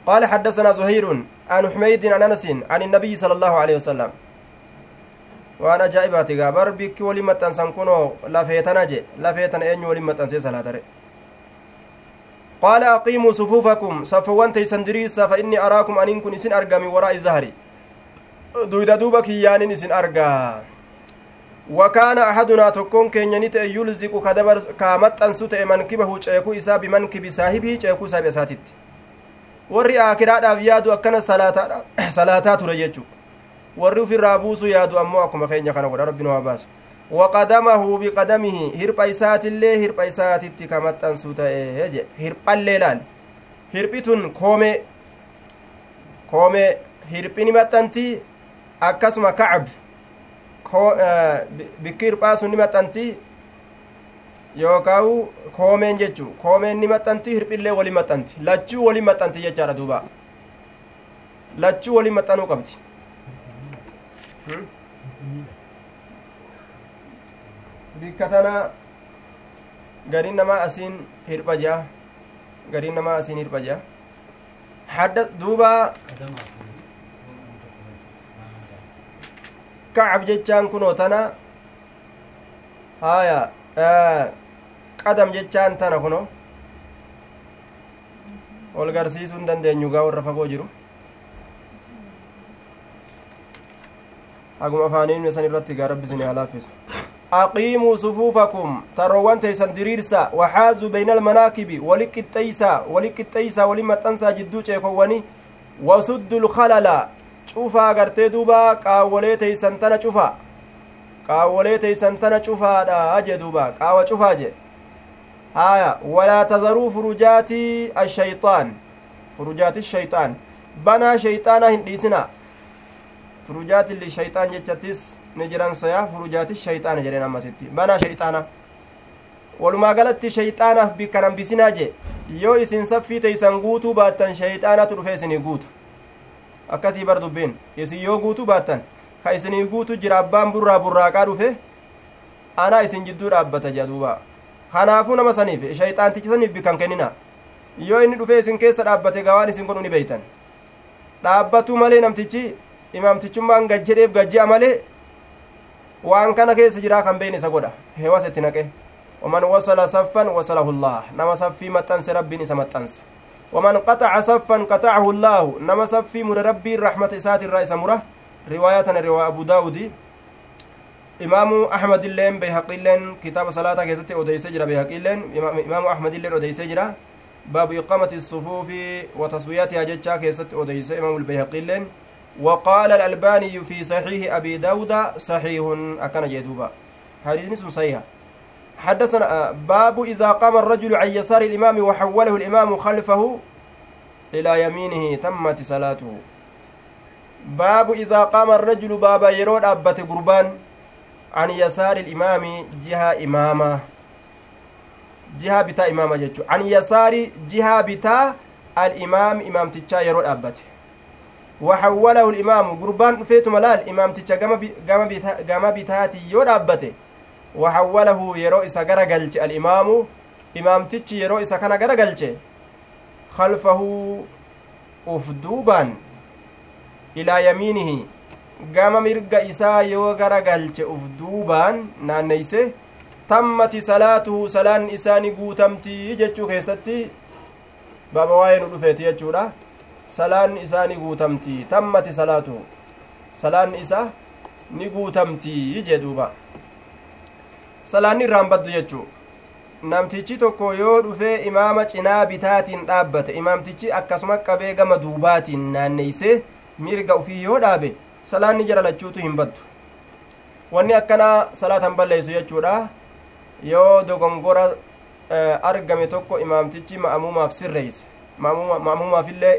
قال حدثنا زهير عن حميد عن انس عن النبي صلى الله عليه وسلم waan ajaa'ibaati gaa bar bikki waliin maxxansan kunoo lafeetana je lafeetan eenyu waliin maxxansee salaatare aqiimuu sufuufakum safowwan teeysan diriirsa fa inni araakum aniin kun isin arga min waraa'i zahari duyda duuba kiyyaanin isin argaa wakaana ahadunaa tokkoon keenya ni ta'e yulziqu ka maxxansu ta'e mankibahu ceekuu isaa bimankibi saahibii ceekuu saahiba isaatitti warri akiraadhaaf yaadu akkana salaataa ture jechu warri ufirraa buusu yaadu ammoo akkuma keenya kana godha rabbi waa baasu isaatitti ka maxxansu ta'e je hirphallee laal hirphi tun koomee koomee hirphini maxxanti akkasuma kacab bikki hirphaa sun ni maxxanti yookaawu koomeen jechu koomeen ni maxxanti hirphillee waliin maxxanti lachuu waliin maxxanti jechaadha duuba lachuu waliin maxxanuu qabdi bikka tana gariin namaa asiin hirpha jea gariin namaa asiin hirpha jea hadda duuba kacab jechaan kunoo tana haya qadam jechaan tana kuno ol garsiisuu hin dandeenyu gaa warra fagoo jiru haguma afaaniin isan irratti gaa rabbi isin haa laaffisu aqiimuu sufuufakum tarroowwan teeysan diriirsa waxaazuu bayna almanaakibi wali qixxeeysa wali qixxeeysa wali maxxansaa jidduu ceekowwani wasuddu lkalala cufaa gartee duuba qaawwolee teeysan tana cufa qaawwolee teeysan tana cufaadha jee duuba qaawa cufaa jee haya walaa tazaruu furujaati ashayxaan furujaati shayxaan banaa shayxaana hin dhiisina furujaati lishayxaan jechattis ni jiran saya furujaati shayxaana jedheen ammasitti banaa shayxaana walumaa galatti shayxaanaaf bikkan hambisinaa jee. Yoo isin saffii teeysan guutuu baattan shayxaanatu dhufe isinii guutu akkasii bar dubbiin isin yoo guutuu baattan ka isinii guutu jira abbaan burraa burraaqaa dhufe anaa isin jidduu dhaabbata jedha duuba. Kanaafuu nama saniif shayxaantichi saniif bikkan kennina. Yoo inni dhufe isin keessa dhaabbate gawaan isin godhu ni beeytan. Dhaabbatuu malee waan kana keessa jiraa kan beeyne isa godha hewas itti naqe waman wasala saffan wasalahu llah nama saffii maxxanse rabbiin isa maxxansa waman qaxaca saffan qaxacahu llaahu nama saffii mure rabbiin raxmata isaatirraa isa mura riwaayaa tana riwaa abu daawudi imaamu ahmadilleen beyhaqiilleen kitaaba salaataa keessatti odeyse jira beyhaqiilleen imaamu ahmadilleen odeyse jira baabu iqaamati sufuufi wa taswiyatihaa jechaa keessatti odeyse imaamu lbeyhaqiilleen وقال الألباني في صحيح أبي داود صحيح. أكن جدوبا. حديث صحيح. حدثنا باب إذا قام الرجل عن يسار الإمام وحوله الإمام خلفه إلى يمينه تمت صلاته. باب إذا قام الرجل بابا يرود أبت قربان عن يسار الإمام جهة إمامة. جهة بتا إمامة جتشو عن يسار جهة بتا الإمام إمام تتشا يرود أبت وحوله الإمام قربان فيت ملال إمام تتشا قام بتاتي يرود أبته وحوله يرو إسا غرقلج الإمام إمام تتشي يرو إسا كان غرقلج خلفه أفدوبان إلى يمينه gama mirga isaa yoo gara galche uf duubaan naanneyse tammati salaatuhu salaan isaani guutamtii jechuu keessatti baaba waa'ee nu dhufeeti jechuudha salaan isaa ni guutamtii tammati salaatuhu salaan isa ni guutamtii jedhuuba salaanni irraan baddu jechuu. Namtichi tokko yoo dhufee imaama cinaa bitaatiin dhaabbate imaamtichi akkasuma qabee gama duubaatiin naanneyse mirga ufii yoo dhaabe salaanni jara lachuutu hin baddu. Wanni akkanaa salaatan balleessu jechuudha. Yoo dogongora argame tokko imaamtichi ma'amumaaf sirreeyse ma'amumaafillee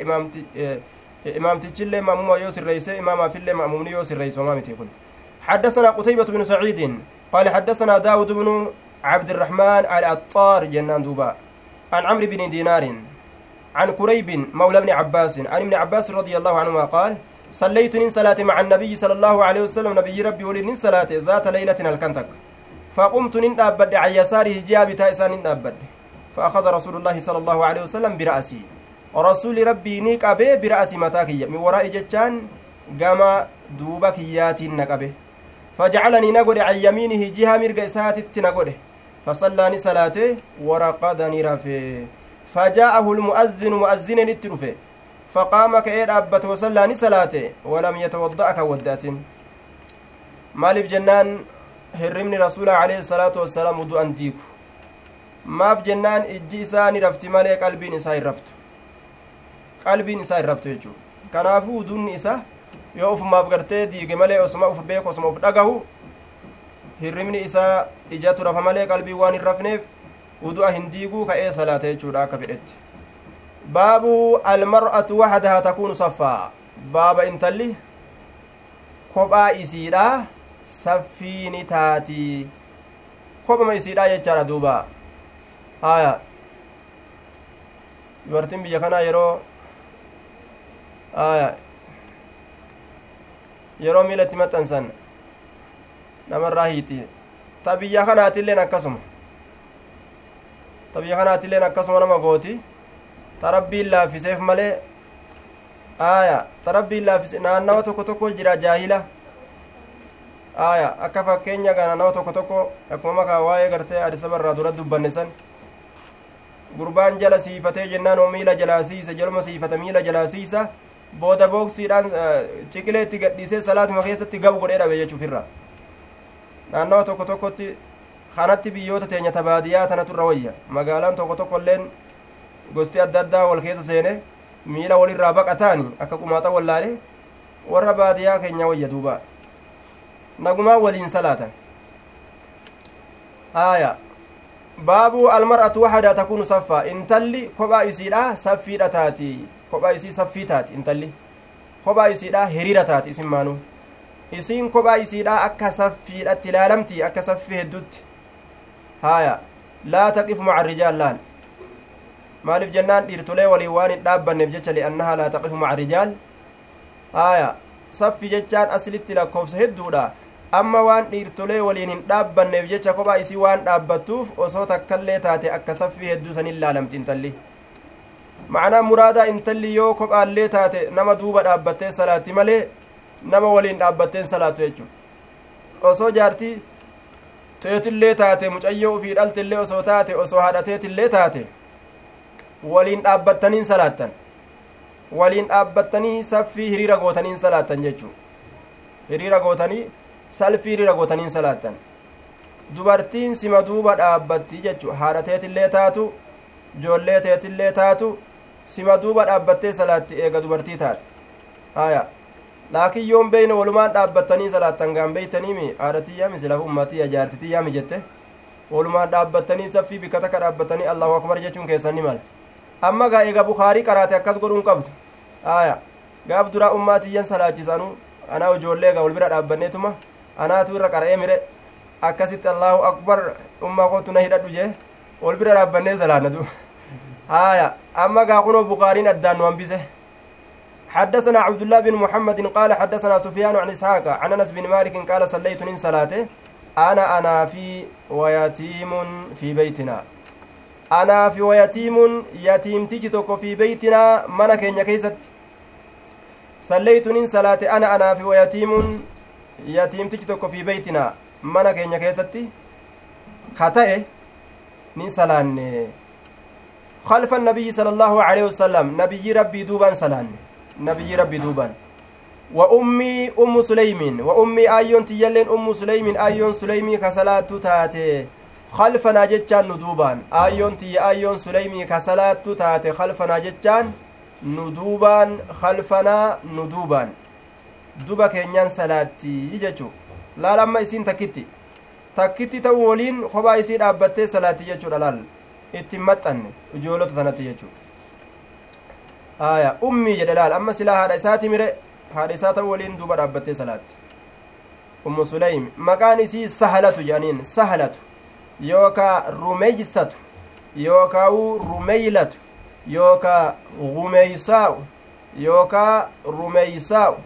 imaamtichillee ma'amuma yoo sirreeyse imaamaafillee ma'amumni yoo sirreeyse homaa miti kun. حدثنا قتيبة بن سعيد قال حدثنا داود بن عبد الرحمن العطار جنان دوبا عن عمرو بن دينار عن كريب مولى ابن عباس عن ابن عباس رضي الله عنهما قال صليت من صلاة مع النبي صلى الله عليه وسلم نبي ربي ولي من صلاة ذات ليلة الكنتك. فقمت نندابد عن يساره جاب تائسا نندابد فأخذ رسول الله صلى الله عليه وسلم برأسي. ورسول ربي أبي برأسي متاكي من وراء جتان قام دوبك ياتي نقبه. فجعلني نقول عن يمينه جهة مرق إساتي نقول فصلاني صلاته ورقدني رفي فجاءه المؤذن مؤذن نترفه فقام كأي أبت وصلاني صلاته ولم يتوضأ كودات maaliif jennaan hirribni rasuula alayhi salaatu wassalaam wudu'an diiku maaf jennaan ijji isaa ni rafti malee qalbiin isaa hin raftu. Qalbiin isaa hin raftu jechuudha. Kanaafuu uduunni isa yoo ufumaaf gartee diige malee osuma uf beeku osuma uf dhagahu hirribni isaa ijatu rafa malee qalbii waan hin rafneef udu'a hin diiguu ka'ee salaata jechuudha akka fedhetti. Baabu almar'atu waxdahaa takuunu saffaa baaba intalli kophaa isiidha saffii ni taati. Kophama isiidha jechaadha duuba haya dubartiin biyya kanaa yeroo haya yeroo miila itti maxxansan namarraa hiiti ta biyya kanaatilleen akkasuma ta biyya kanaatilleen akkasuma nama gooti ta rabbiin laaffiseef malee aya ta rabbiin laaffise naannawa tokko tokko jira jaahila aya akka fakkeenya ga naannawa tokko tokko akkuma makaa waa'ee gartee adisabarraa dura dubbanne san gurbaan jala siifatee jennaan oo miila jalaa siisa jaluma siifata miila jalaa siisa booda booksiidhaan ciqilee itti gadhiisee salaatuma keessatti gabu godhee dhabe jechuuf irra naannawa tokko tokkotti kanatti biyyoota teenya tabaadiyaa tanatu irra wayya magaalaan tokko tokko illeen gosti adda addaa wal keessa seene miila walirraa baqataani akka qumaata wallaale warra baadiyaa keenya wayya duuba nagumaa waliin salaatan haaya baabu almar'atu waxadaa takuunu saffaa intalli kophaa isiidha saffiidha taati kophaa isii saffii taati intalli kophaa isiidha hiriira taati isin maanuu isiin kophaa isiidha akka saffiidhatti ilaalamti akka saffii heddutti haaya laa taqifu maca rijaal laal maaliif jennaan dhiirtolee waliin waan hin dhaabbanneef jecha li'annahaa laa taqifu maca rijaal haaya saffi jechaan aslitti lakkoofsa hedduudha amma waan dhiirtolee waliin hin dhaabbanneef jecha kophaa isii waan dhaabbattuuf osoo takkallee taate akka saffii hedduu sanin laalamti intalli macnaa muraadaa intalli yoo kophaallee taate nama duuba dhaabbattee salaatti malee nama waliin dhaabbatteen salaatu jechuudha osoo jaartii teetillee taate mucayyoo ufii dhaltillee osoo taate osoo haadhateetillee taate waliin dhaabbattaniin salaattan. Waliin dhaabbattanii saffii hiriira gootaniin salaattan jechuudha hiriira gootanii salfii hiriira gootaniin salaattan. Dubartiin sima duuba dhaabbatti jechuudha haadhateetillee taatu ijoollee teetillee taatu sima duuba dhaabbattee salaatti eega dubartii taate. Haya laakiin yoon beeyne walumaan dhaabbattanii salaattan gaan beeytaniimi haadhatiyyaami silaaf ummatiyya jaartitiyyaami jette? Walumaan dhaabbattanii saffii bikka takka dhaabbattanii allahu akbar jechuun keessan ni mala amma gaa eega bukaarii qaraate akkas godhuun qabdu? Haya gaaf duraa ummaatiyyan salaachisanu anaa ijoollee gaa wal bira dhaabbanneetuma anaatu irra qara'ee mire. Akkasitti allahu akbar ummaa kootu na hidhadhu jee. Wal bira dhaabbannee salaannatu haya أما قاقنو بخارين الدان وانبسه حدثنا عبد الله بن محمد قال حدثنا سفيان عن إسحاق عن أنس بن مالك قال صليت من صلاته أنا أنا في ويتيم في بيتنا أنا في ويتيم يتيم تجتك في بيتنا من كين كيست صليت من صلاة أنا أنا في ويتيم يتيم تجتك في بيتنا من كين كيست خطأ من صلاني خلف النبي صلى الله عليه وسلم نبي ربي دوبان سلان نبي ربي دوبان وأمي أم سليم وأمي آيون تيلين أم سليم آيون سليمي كسلاة تاتي خلفنا جتشان ندوبان آيون تي آيون سليمي كسلاة تاتي خلفنا جتشان ندوبان خلفنا ندوبان duba keenyaan salaatti jechu laal amma isiin takkitti. Takkitti ta'u waliin kophaa isii dhaabbattee salaatti jechuudha laal. Ittiin maxxanne ijoolota sanatti jechuudha. Aya ummii jedhe laal. Amma silaa haadha isaati mire haadha isaa ta'u waliin duuba dhaabbattee salaatti. Ummu sulaym maqaan isii sahalatu jedhaniin sahalatu. Yookaa rumeeysatu yookaa'u rumeeylatu yookaa gumeeysaa'u yookaa rumeeysaa'u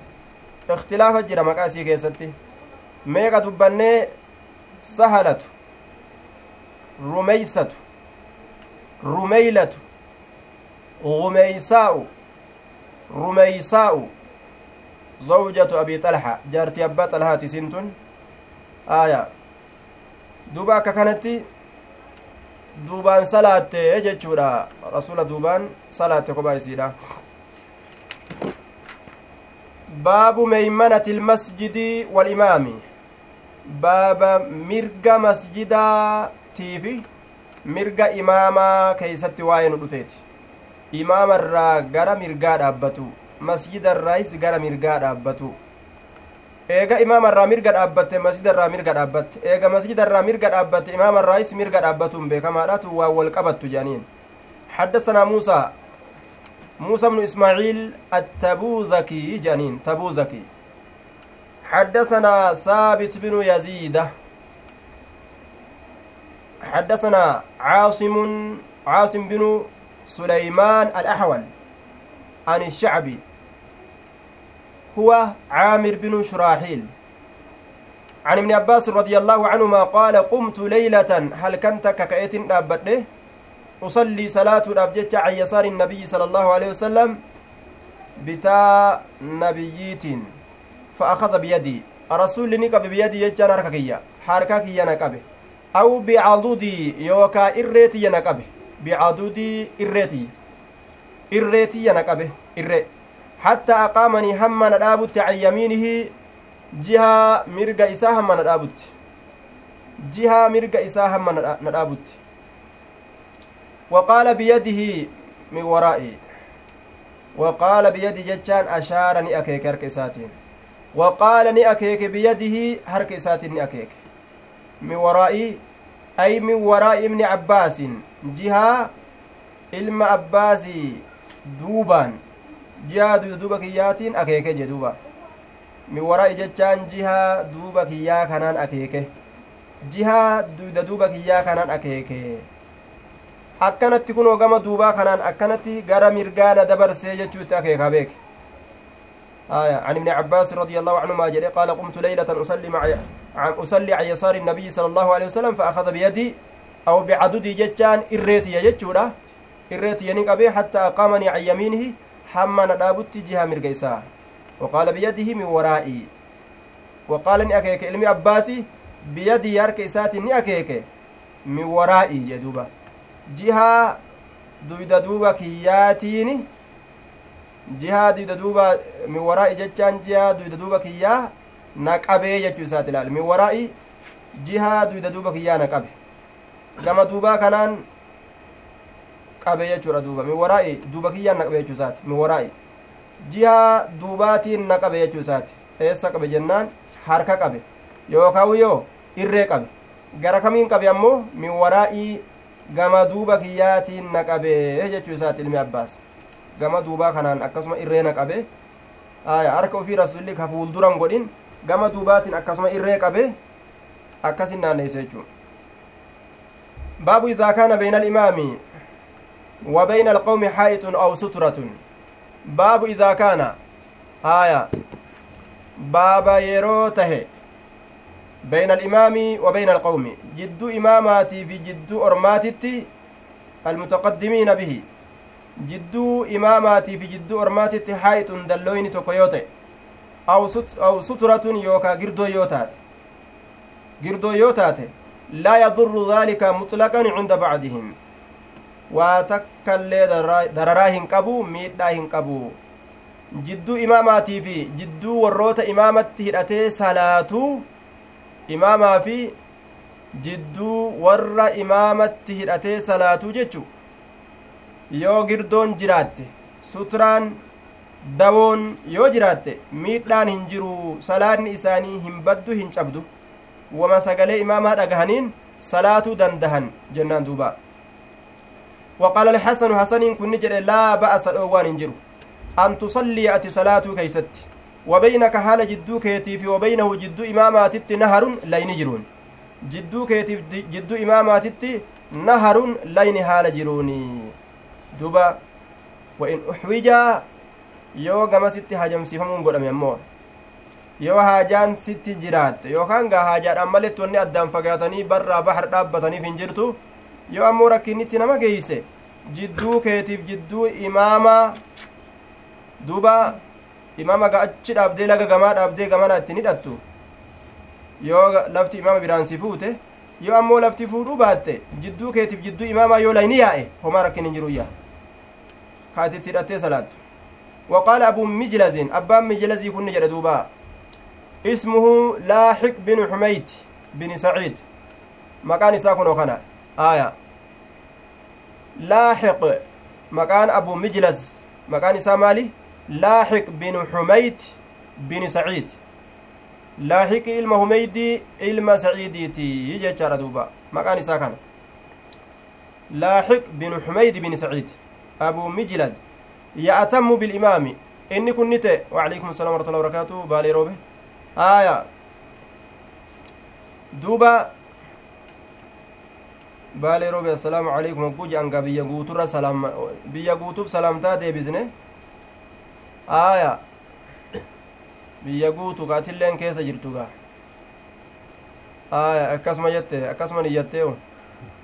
ikhtilaafa jira maqaa isii keessatti meeqa dubbannee sahalatu rumeeysatu rumeeylatu gumeysaa'u rumeysaa'u zawjatu abi xalha jaartii abbaa xalhaati isin tun aya duuba akka kanatti duubaan salaatte jechuudha rasula duubaan salaatte kophaa isiidha baabu meeymanati ilmasjidi walimaami baaba mirga masjidaatiifi mirga imaamaa keeysatti waa'ee nu dhufeeti imaamarraa gara mirgaa dhaabbatu masjidarraayis gara mirgaa dhaabbatu eega imaamarraa mirga dhaabbatte masjidarraa mirga dhaabbatte eega masjidarraa mirga dhaabbatte imaamarraayis mirga dhaabbatuun beekamaadhatu waan wal qabattu jedhaniin حدثنا موسى موسى بن إسماعيل التبوذكي جانين تبوذكي. حدثنا ثابت بن يزيد. حدثنا عاصم عاصم بن سليمان الأحول عن الشعبي. هو عامر بن شراحيل. عن ابن عباس رضي الله عنهما قال قمت ليلة هل كنت ككأت؟ أبته أصلي صلاة الأبجة عن يسار النبي صلى الله عليه وسلم بتا نبييت فأخذ بيدي. الرسول نقب بيدي يجان حرككية حرككية نقبه أو بعضدي يوكا إريتي نقبه بعضدي إريتي. إريتي نقبه إري حتى أقامني هم ندابت عن يمينه جهة مرقى إساء هم ندابت جهة مرقى إساء هم ندابت وقال بيده من ورائي وقال بيده جتان أشار ني أكيك هرك إساتين وقال ني أكيك بيده هرك إساتين ني أكيك من ورائي أي من وراء ابن عباس جهة ilma abbaasii duubaan jihaa duuba kiyyaatiin akeeke je duuba min wara'i jechaan jihaa duuba kiyyaa kanaan akeeke jihaa duyda duuba kiyyaa kanaan akeeke akkanatti kunoo gama duubaa kanaan akkanatti gara mirgaana dabarsee jechuutti akeeka beeke. آية عن ابن عباس رضي الله عنهما جل قال قمت ليلة أصلي مع أصلي عن يسار النبي صلى الله عليه وسلم فأخذ بيدي أو بعددي جتان إريتي يجتشورا إريتي ينقبي حتى أقامني عن يمينه حمى ندابت جهة مرقيسا وقال بيده من ورائي وقال أكيك علمي عباسي بيدي يارك إساتي من ورائي يدوبا jihaa duyda duuba kiyyaatiini jihaa duyda duuba min waraa'i jechaan jihaa duyda duuba kiyyaa na qabee jechuu isaati ilaal min waraa'i jihaa duyda duuba kiyyaa na qabe gama duubaa kanaan qabe jechuudha duuba min waraa'i duuba kiyyaan na qabe jechuu isaati min waraa'i jihaa duubaatiin na qabe jechuu isaati eessa qabe jennaan harka qabe yookaan yoo irree qabe gara kamiin qabe ammoo min waraa'ii gama duuba kiyyaatiin na qabee jechuu isaati ilmi abbaas gama duubaa kanaan akkasuma irree na qabe harka ofii rasulli ka fuulduran godhin gama duubaatiin akkasuma irree qabe akkasin naanneeyse jechuu baabu idaa kaana bayna alimaami wa bayna alqawmi haa'itun aw sutratun baabu idaa kaana aya baaba yeroo tahe بين الإمام وبين القوم. جد إماماتي في جد أرماتي المتقدمين به. جد إماماتي في جد أرماتي حائط دلوين تكويوتي. أو, ست أو سترة يوكا جردو يوتات. جردو يوتات. لا يضر ذلك مطلقا عند بعضهم. وتكالي درراهن قبو ميداهن قبو. jidduu imaamaatii fi jidduu warroota imaamatti hidhatee salaatuu imaamaa fi jidduu warra imaamatti hidhatee salaatuu jechu yoo girdoon jiraatte sutraan dawoon yoo jiraatte miidhaan hin jiru salaanni isaanii hin baddu hin cabdu wama sagalee imaamaa dhagahaniin salaatuu dandahan jennaan duuba وقال الحسن حسن كن جد لا بأس الأوان جرو أن تصلي أتي صلاة كيست وبينك حال جدو كيتيف وبينه جدو إماماتت نهر لين جرون جدو كيتيف جدو إماماتت نهر لين حال جروني دوبا وإن أحوج yoo gama sitti hajamsiifamuun godhame ammoo yoo haajaan sitti jiraatte yookaan gaa haajaadhaan maletti wanni addaan fagaatanii barraa bahar dhaabbataniif hin jirtu yoo ammoo rakkinnitti nama geeyse jidduu keetiif jidduu imaamaa duuba imaama ga achi dhaabdee laga gamaa dhaabdee gamana ittiin hidhattu yoo lafti imaama biraan si fuute yoo ammoo lafti fuudhuu baatte jidduu keetiif jidduu imaamaa yoo layni yaa'e homaa rakkin hin jiruyya kaatitti hidhattee salaattu وقال أبو مجلز أبان مجلزي كن جل دوبا اسمه لاحق بن حميد بن سعيد مكان ساكن وكان آية لاحق maqaan abu mijlas maqaan isaa maali Laaxiq binu xumayd bini saciid laaxiqi ilma humeydii ilma saciidiiti jechaadha duuba maqaan isaa kana laaxiq binu xumayd bini saciid abu mijlaz ya'tamu bilimaami inni kun ni ta'e waalaikum assalam warahmatullahi wabarakaatu baalee roobe aya duuba baalee roobe assalaamu alaikum hogguu je'anga biyya guuturra salaam biyya guutuuf salaamtaa deebisne aya. Biyya guutu kaatilleen keessa jirtu gaa. Aya akkasuma jette akkasuma niyyattee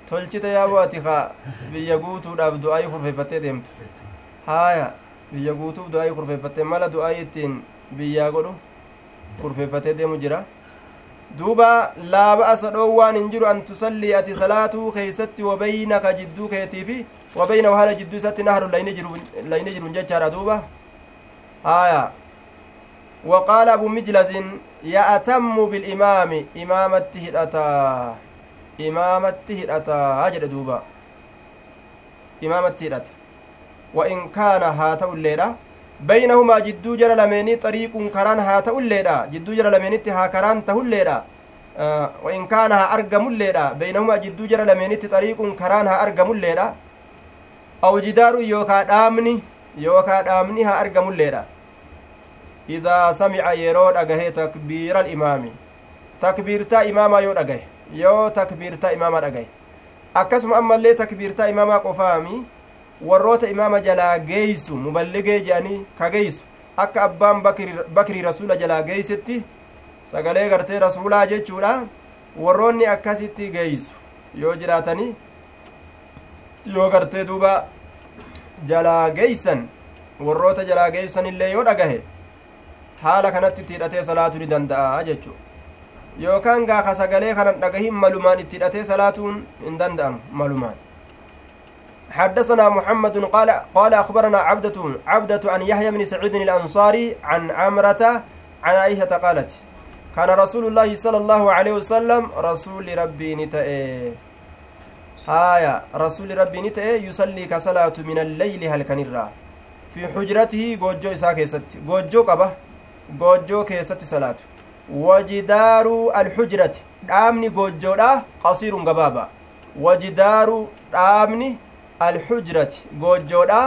tolchite yaaboo ati ka biyya guutuudhaaf du'aayii kurfeeffattee deemtu. Haaya biyya guutuuf du'aayii kurfeeffattee mala du'aayii ittiin biyyaa godhu kurfeeffatee deemu jira. Duuba laaba asa dhoowwaan hin jiru an tusallii ati salaatuu keeysatti wabeynaka jidduu keetii fi wabeyna wahala jidduu isatti nahru layni jirun jechaadha duuba haaya وقال أبو مجلس يأتم بالإمام إمامة هدأتا إمامة هدأتا أجل دوبا إمامة هدأتا وإن كان هاتو الليلة بينهما جدو جرى لميني طريق كران هاتو الليلة جدو جرى لميني تها كران تهو الليلة آه وإن كان ها أرقم الليلة بينهما جدو جرى لميني طريق كران ها أرقم الليلة أو جدار يوكا دامني يوكا دامني ها أرقم الليلة idaa samica yeroo dhagahe takbiira alimaami takbiirtaa imaamaa yoo dhagahe yoo takbiirtaa imaamaa dhagahe akkasuma ammallee takbiirtaa imaamaa qofaami warroota imaama jalaa geeysu muballigee jedhanii ka geeysu akka abbaan bakrii rasuula jalaa geeysetti sagalee gartee rasuulaa jechuudha warroonni akkasitti geeysu yoo jiraatanii yoo gartee duuba jalaa geeysan warroota jalaa geeysan illee yoo dhagahe haala kanatti itti hidhatee salaatuu ni danda'a jechuu yookaan gaafa sagalee kanan dhagahin malumaan itti hidhatee salaatuun hin danda'amu malumaan. حدثنا محمد قال قال أخبرنا عبدة عبدة عن يحيى بن سعيد الأنصاري عن عمرة عن عائشة قالت كان رسول الله صلى الله عليه وسلم رسول ربي نتئ آية رسول ربي نتئ يصلي كصلاة من الليل هل كنرا في حجرته جوجو إساء كيست جوجو قبة. Goojjoo keessatti salaatu wajidaaru alxujrati dhaabni goojjoodha qasiirun gabaaba wajidaaru dhaabni alxujrati goojjoodha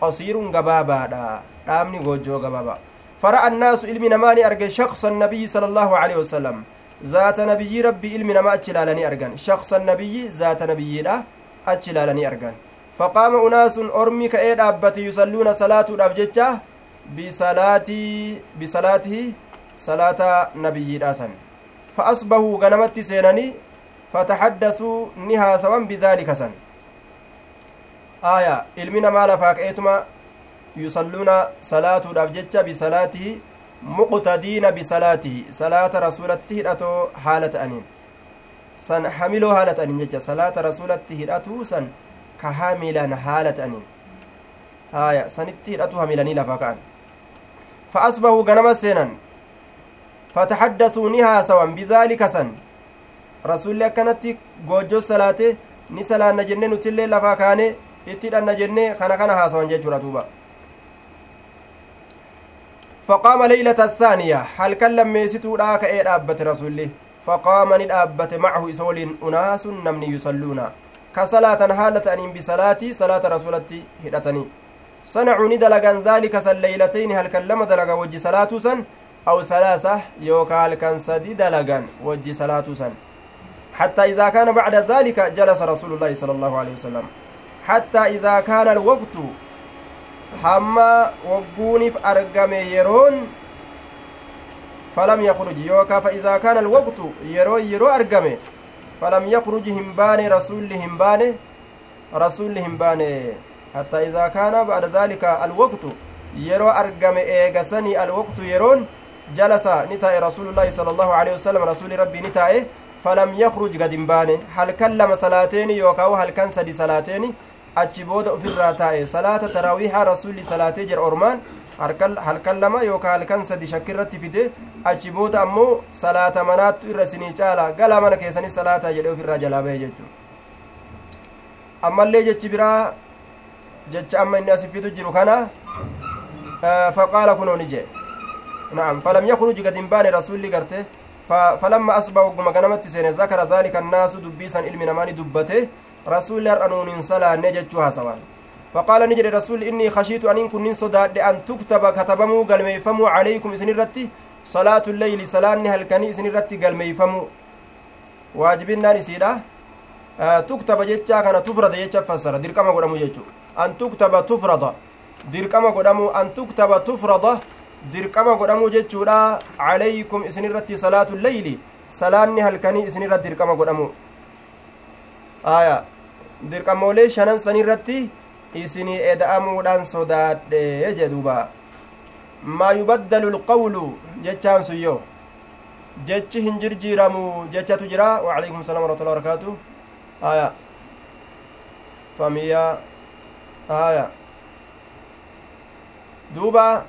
qasiirun gabaabaadha dhaabni goojjoo gabaaba فرأى الناس علم نماني أرجع شخص النبي صلى الله عليه وسلم ذات نبي ربي علم نما أتشلالني أرجان شخص النبي ذات نبي لا أتشلالني أرجان فقام أناس أرمي كأيد أبتي يصلون صلاة الأبجتة bisalaatii bisalaatihi salaata nabiyyiidha san fa asbahuu ganamatti seenanii fataxaddasuu ni haasawan bidaalika san aya ilmi namaa lafaa ka'eetuma yusalluuna salaatuudhaaf jecha bisalaatihi muqtadiina bisalaatihi salaata rasulatti hidhatoo haala ta'aniin san hamiloo haala ta'aniin jecha salaata rasulatti hidhatuu san ka hamilan haala ta'aniin aya sanitti hidhatu hamilanii lafaa ka'an فأصبحوا غنما سينا فتحدثوا نها سوا بذلك سن رسول الله كانت غوجو صلاته ni salaanna jenne nutillee lafaa kaane itti hidhanna jenne kana kana haasawan jechuudha duuba فقام ليلة الثانية هل كلم ميستو لا كأي دابت رسول فقام ندابت معه إسول أناس نمني يصلون كصلاة حالة أن بصلاتي صلاة رسولتي هدتني صنعوا ندلقا ذلك سليلتين هل كلم دلقا وجي صلاة سن أو ثلاثة يوكا هل كان سدي دلقا وجي صلاة سن حتى إذا كان بعد ذلك جلس رسول الله صلى الله عليه وسلم حتى إذا كان الوقت falam yakruj yookaa fa idaa kaana alwaqtu yeroo yeroo argame falam yakruj hin baane rasulli hin baane rasulli hin baane idaa kaana bacda daalika alwaqtu yeroo argame eegasanii alwaqtu yeroon jalasa ni taa'e rasuulullaahi sala allahu alehi wasalam rasuli rabbii ni taa'e falam yakruj gad hin baane halkan lama salaateeni yookaa halkan sadi salaateeni achi booda ofirraa taa'e salaata taraawiihaa rasuulli salaatee jira ormaan halkan lama yookaan halkan sadi shakkirratti fide achi booda ammoo salaata manaattu irra isinii caala galaa mana keessanii salaataa jedhee ofirraa jalaa bahe jechuudha ammallee jechi biraa jecha amma inni asifitu jiru kana faqaala kunoo ni jee. نعم فلم يخرج قد بان رسول قرته فلما أصبح وقم غنمت سين ذكر ذلك الناس دبيسا علم نماني دبته رسول أنون صلى نجتها سوان فقال نجد رسول إني خشيت أن كن صداد أن تكتب كتبمو قال ميفمو عليكم إسن الرتي صلاة الليل صلاة هل كان إسن الرتي قال ميفمو واجبنا نسيدا آه تكتب جتشا كان تفرد جتشا فسر ديركما قدامو جتشو أن تكتب تفرد ديركما قدامو أن تكتب تفرد dirqama godhamuu jechuudha calaykum isin irratti salaatu leyli salaanni halkanii isin irratti dirqama godhamu aya dirqamoolee shanan san irratti isinii eda'amuudhaan sodaadhe jedhuuba maa yubaddalu lqawlu jechaan sun yoo jechi hin jirjiiramu jechatu jira waalaikum salaam warahmatullahi wabarakaatu aya famiya aya duuba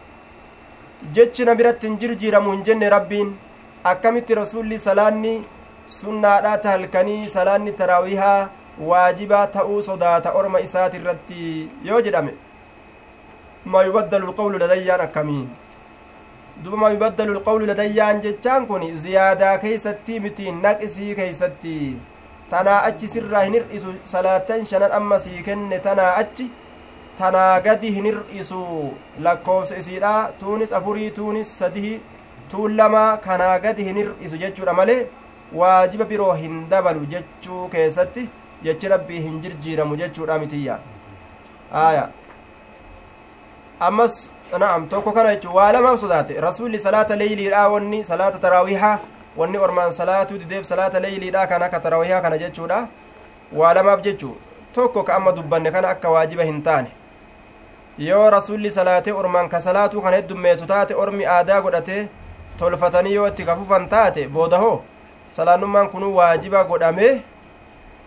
jechi na biratti hin jirjiiramu hin jenne rabbiin akkamitti rasulli salaanni sunnaadhaa ta halkanii salaanni taraawihaa waajibaa ta'uu sodaata orma isaati irratti yoo jedhame maa yubaddalu lqawlu ladayyaan akkamiin duba maa yubaddalu lqawlu ladayyaan jechaan kun ziyaadaa keeysatti mitiin naqisii keeysatti tanaa achi sirraa hin hir'isu salaatan shanan amma sii kenne tanaa achi tanaa gadi hin hir'isu lakkoofsa isiidha tuunis afurii tuunis sadihi tuun lama kanaa gadi hin hir'isu jechuudha malee waajiba biroo hin dabalu jechuu keessatti jechi rabbii hin jirjiiramu jechuudha mitiyya aya ammas na'am tokko kana jechu waa lamaaf sodaate rasuulli salaata leeyliidha wanni salaata taraawihaa wanni ormaan salaatuu dideef salaata leeyliidha kan akka taraawihaa kana jechuudha. Waa lamaaf jechu tokko ka amma dubbanne kana akka waajiba hin taane. Yoo rasulli salaatee ormaan ka salaatuu kana heddummeessu taate ormi aadaa godhatee tolfatanii yoo itti kafufan taate booda hoo? Salaannummaan kunuu waajiba godhame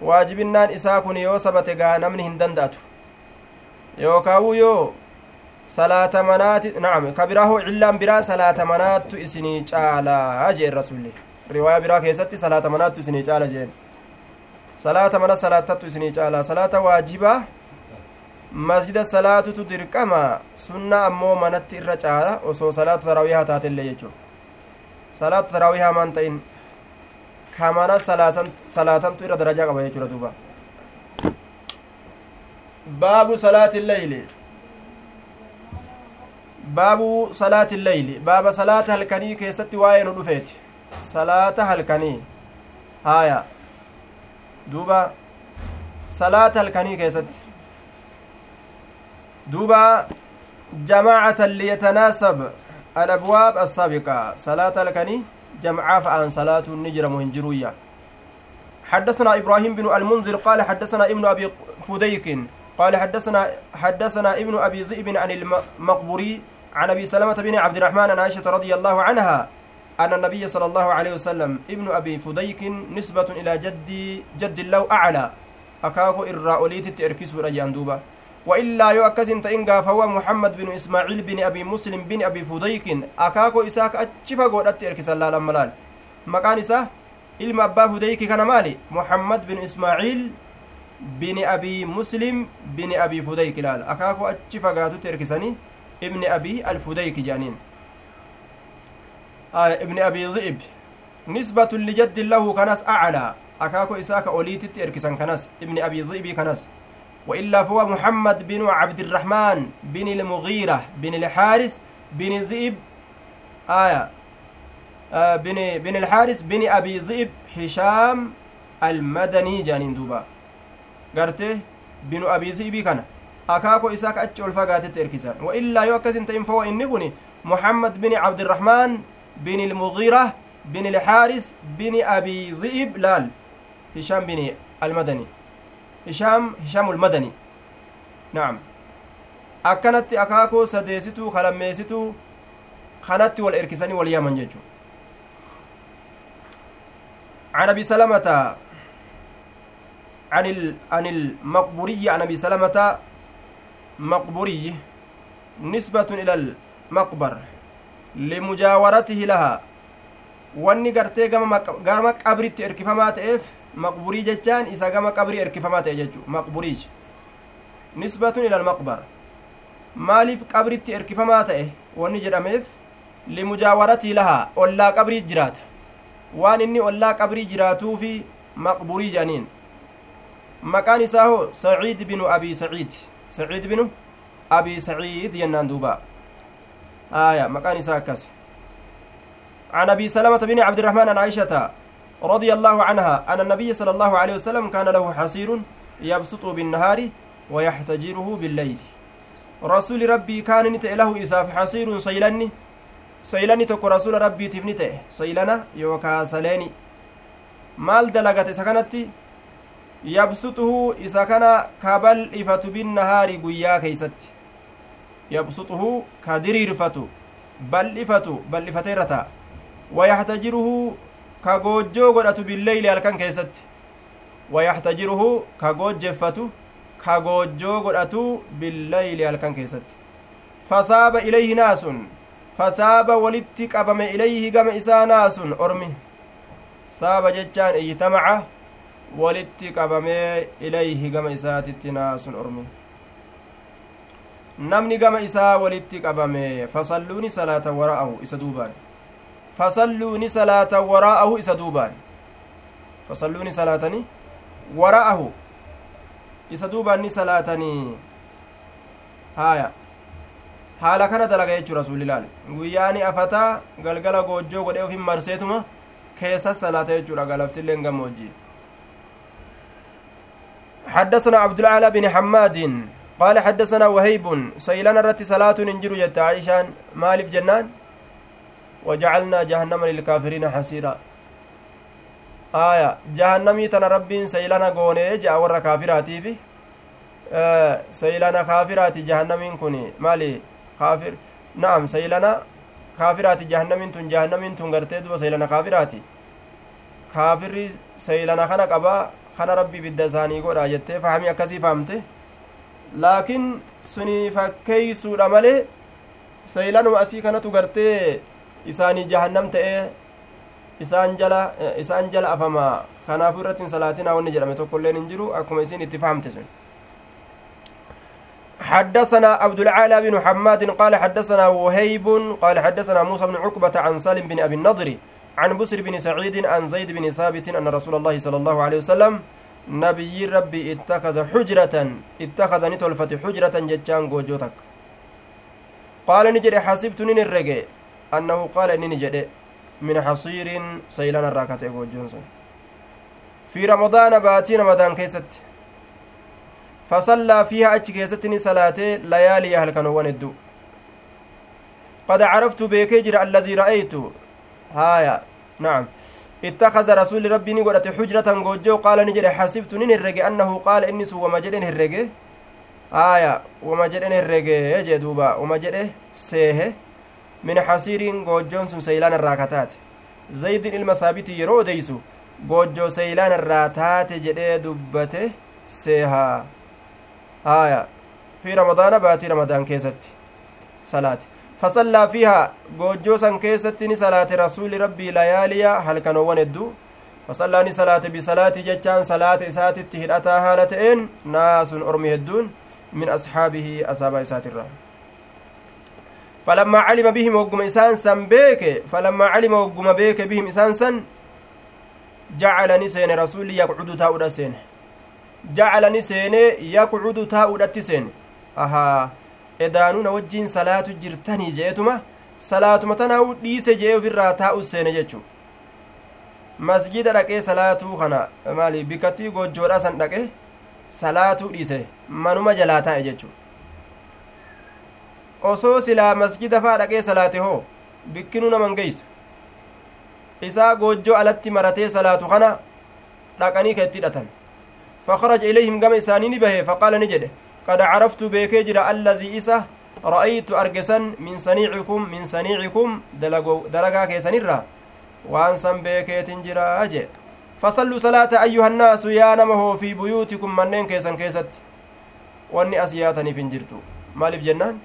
waajibinnaan isaa kun yoo sabate gaa namni hin danda'atu. Yookaawuu yoo salaata manaati nacam ka biraa hoo cillaan biraa salaata manaattu isinii caalaa jeen rasulli riwaayaa biraa keessatti salaata manaattu isinii caala jeen salaata mana salaatattu isinii caala salaata waajibaa masjida salaatutu dirqama sunna ammoo manatti irra caala osoo salaatu taraawihaa taatellee jechuu salaatu taraawihaa maan ta'in ka mana salaatantu irra darajaa qaba jechuudha duuba baabu salaati illeyli baabu salaati illeyli baaba salaata halkanii keessatti waa'ee nu dhufeeti salaata halkanii haaya duuba salaata halkanii keessatti duuba jamaacatan liyatanaasab alabwaab assaabiqa salaata halkanii جمعا فأن صلاة النجر مهنجرويا حدثنا إبراهيم بن المنذر قال حدثنا ابن أبي فديك قال حدثنا حدثنا ابن أبي ذئب عن المقبوري عن أبي سلمة بن عبد الرحمن عن عائشة رضي الله عنها أن النبي صلى الله عليه وسلم ابن أبي فديك نسبة إلى جد جد الله أعلى. أكاكو إرّاؤليت تركسو رجان دوبا وإلا يؤكس تإنغا فهو محمد بن إسماعيل بن أبي مسلم بن أبي فديك. أكاكو إساك أتشفا قولت إركس الله لملال مكان إساه ilma abbaa hudeyki kana maali muhammad bin ismaaciil bini abii muslim bini abii fudeyk ilaala akaakuu achi fagaatutti erkisanii ibni abii alfudeyki jedhaniin ibni abii dhi'ib nisbatun lijaddin lahu kanas aclaa akaakuu isaa ka oliititti erkisan kanas ibni abii dhi'ibii kanas وإلا فهو محمد بن عبد الرحمن بن المغيرة بن الحارث بن ذئب آية آه بن بن الحارث بن أبي ذئب هشام المدني جانين دوبا قرته بن أبي ذئب كان أكاكو إساك أتش الفقات تركسان وإلا يوكس انت فهو إني محمد بن عبد الرحمن بن المغيرة بن الحارث بن أبي ذئب لال هشام بن المدني هشام هشام المدني نعم akkanatti akaakoo sadeesituu kalammeesituu kanatti wal erkisanii wal yaaman jechu عن ابي سلمة عن. عن المقبوري عن ابي سلمة مقبوري نسبة إلى المقبر لمجاورته لها wanni gartee gama qabritti erkifamaa ta'eef maqburii jechaan isa gama qabrii erkifamaa ta'e jechu maqburiij nisbatun ila almaqbar maaliif qabritti erkifamaa ta'e wanni jedhameef limujaawaratii lahaa ollaa qabrii jiraata waan inni ollaa qabrii jiraatuu maqburii jedhaniin maqaan isaa hoo saciid binu abii saciid saciid binu abii saciid jennaan duuba. آية مكان إساكس عن أبي سلمة بن عبد الرحمن عن عائشة رضي الله عنها أن النبي صلى الله عليه وسلم كان له حصير يبسط بالنهار ويحتجره بالليل رسول ربي كان نتئ له إساف حصير صيلني صيلني تكو رسول ربي تفنته صيلنا يوكا سليني maal dalagate yabsuxuhu isa kana ka bal'ifatu binnahaari guyyaa keeysatti. Yabsuxuhu ka diriirfatu bal'ifatu bal'ifateerra ta'a wayaxtajiruhu ka goojjoo godhatu billeyli halkan keessatti wayaxtajiruhu ka goojjeffatu ka goojjoo godhatu billeyli halkan keessatti fasaaba ilayhi naasun fasaaba walitti qabame ilayhi gama isaa naasun ormi. Saaba jechaan ijtamaca walitti qabamee ilayhi gama isaatitti naasun ormi. Namni gama isaa walitti qabame fasalluuni salaata wara'ahu isa duubaan. Fasalluuni salaata waraa'ahu isa duubaan. Fasalluuni salaatani wara'ahu isa duubaan ni salaatanii? Haaya. Haala kana dalaga jechuu rasuulilaal guyyaani afataa galgala goojjoo godhee ufin marseetuma keessa salaata jechuudha galaftilleen gammoojjii حدثنا عبد الأعلى بن حماد قال حدثنا وهيب سيلان الرت صلاة ننجر جت عائشان مالف جنان؟ وجعلنا جهنم للكافرين حسيرا. آية جهنمي تنا ربين سيلانا غوني جاء ورا كافراتي في آه سيلانا كافراتي جهنمين كوني. مالي كافر؟ نعم سيلانا kaafiraati jahannamin tun jahannamin tun gartee duba seylana kaafiraati kaafirri seylana kana kana rabbi bidda isaanii godha jettee fahamii akkasii fahamte laakiin suni fakkeeysuudha malee seylanuma asii kanatu gartee isaanii jahannam ta'ee isaan jala isaan jala afama kanaafuu irratti hin salaatinaa wanni jedhame tokkoilleen hin jiru akkuma isin itti fahamte sun حدثنا عبد العالى بن حماد قال حدثنا وهيب قال حدثنا موسى بن عقبة عن سالم بن أبي النضر عن بسر بن سعيد عن زيد بن ثابت أن رسول الله صلى الله عليه وسلم نبي ربي اتخذ حجرة اتخذ نتولفة حجرة جتشان جوجوتك قال نجري حسبت نين الرقي أنه قال إني نجري من حصير سيلان الراكة جوجونسون في رمضان باتي رمضان كيست. فصلى فيها أتش كيستني صلاة ليالي أهل كانوا الدو. قد عرفت بيكجر الذي رأيت. هايا. نعم. اتخذ رسول ربي نقولت حجرة جوجو قال نجري حسبت نين الرقي أنه قال إني سوى مجرين الرقي آية ومجرين الرقي يجي دوبا ومجره سيه. من حسير جوجون سيلان الراكتات. زيد المثابت يرو ديسو. goojjoo seeylaan irraa taate jedhee dubbate seehaa haya fi ramadaana baatii ramadaan keessatti goojjoo san keessatti ni salaate rasuuli rabbii layaaliya halkanoowwan hedduu fasallaa ni salaate bisalaatii jechaan salaata isaatitti hidhataa haala ta'een naasun ormi hedduun min asxaabihi asaabaa isaatirraa فلما علم بهم وقم إسان سن بيك فلما علم وقم بيك بهم إسان سن جعل نسين رسول يقعد تاود سين jacalani seenee yaqcudu taa'uudhatti seene ahaa edaanuuna wajjiin salaatu jirtanii jedhetuma salaatuma tanaa'u dhiise je'e ofirraa taa'u seene jechu masjida dhaqee salaatuu kana maali bikkattii gojjoodha san dhaqe salaatuu dhiise manuma jalaa taa'e jechu osoo silaa masjida faa dhaqee salaate hoo bikkinuu naman geeysu isaa goojjoo alatti maratee salaatu kana dhaqanii ka itti hidhatan fakaraja ilayhim gama isaanii ni bahe faqaala ni jedhe. قد عرفت بكجر الذي إسه رأيت أرجسا من صنيعكم من صنيعكم دلقا كيسن الرا وأن سن بكيت جرا أجي. فصلوا صلاة أيها الناس يا نمه في بيوتكم منين كيسن كيست. وأني أسياتني فنجرتو مالف جنان؟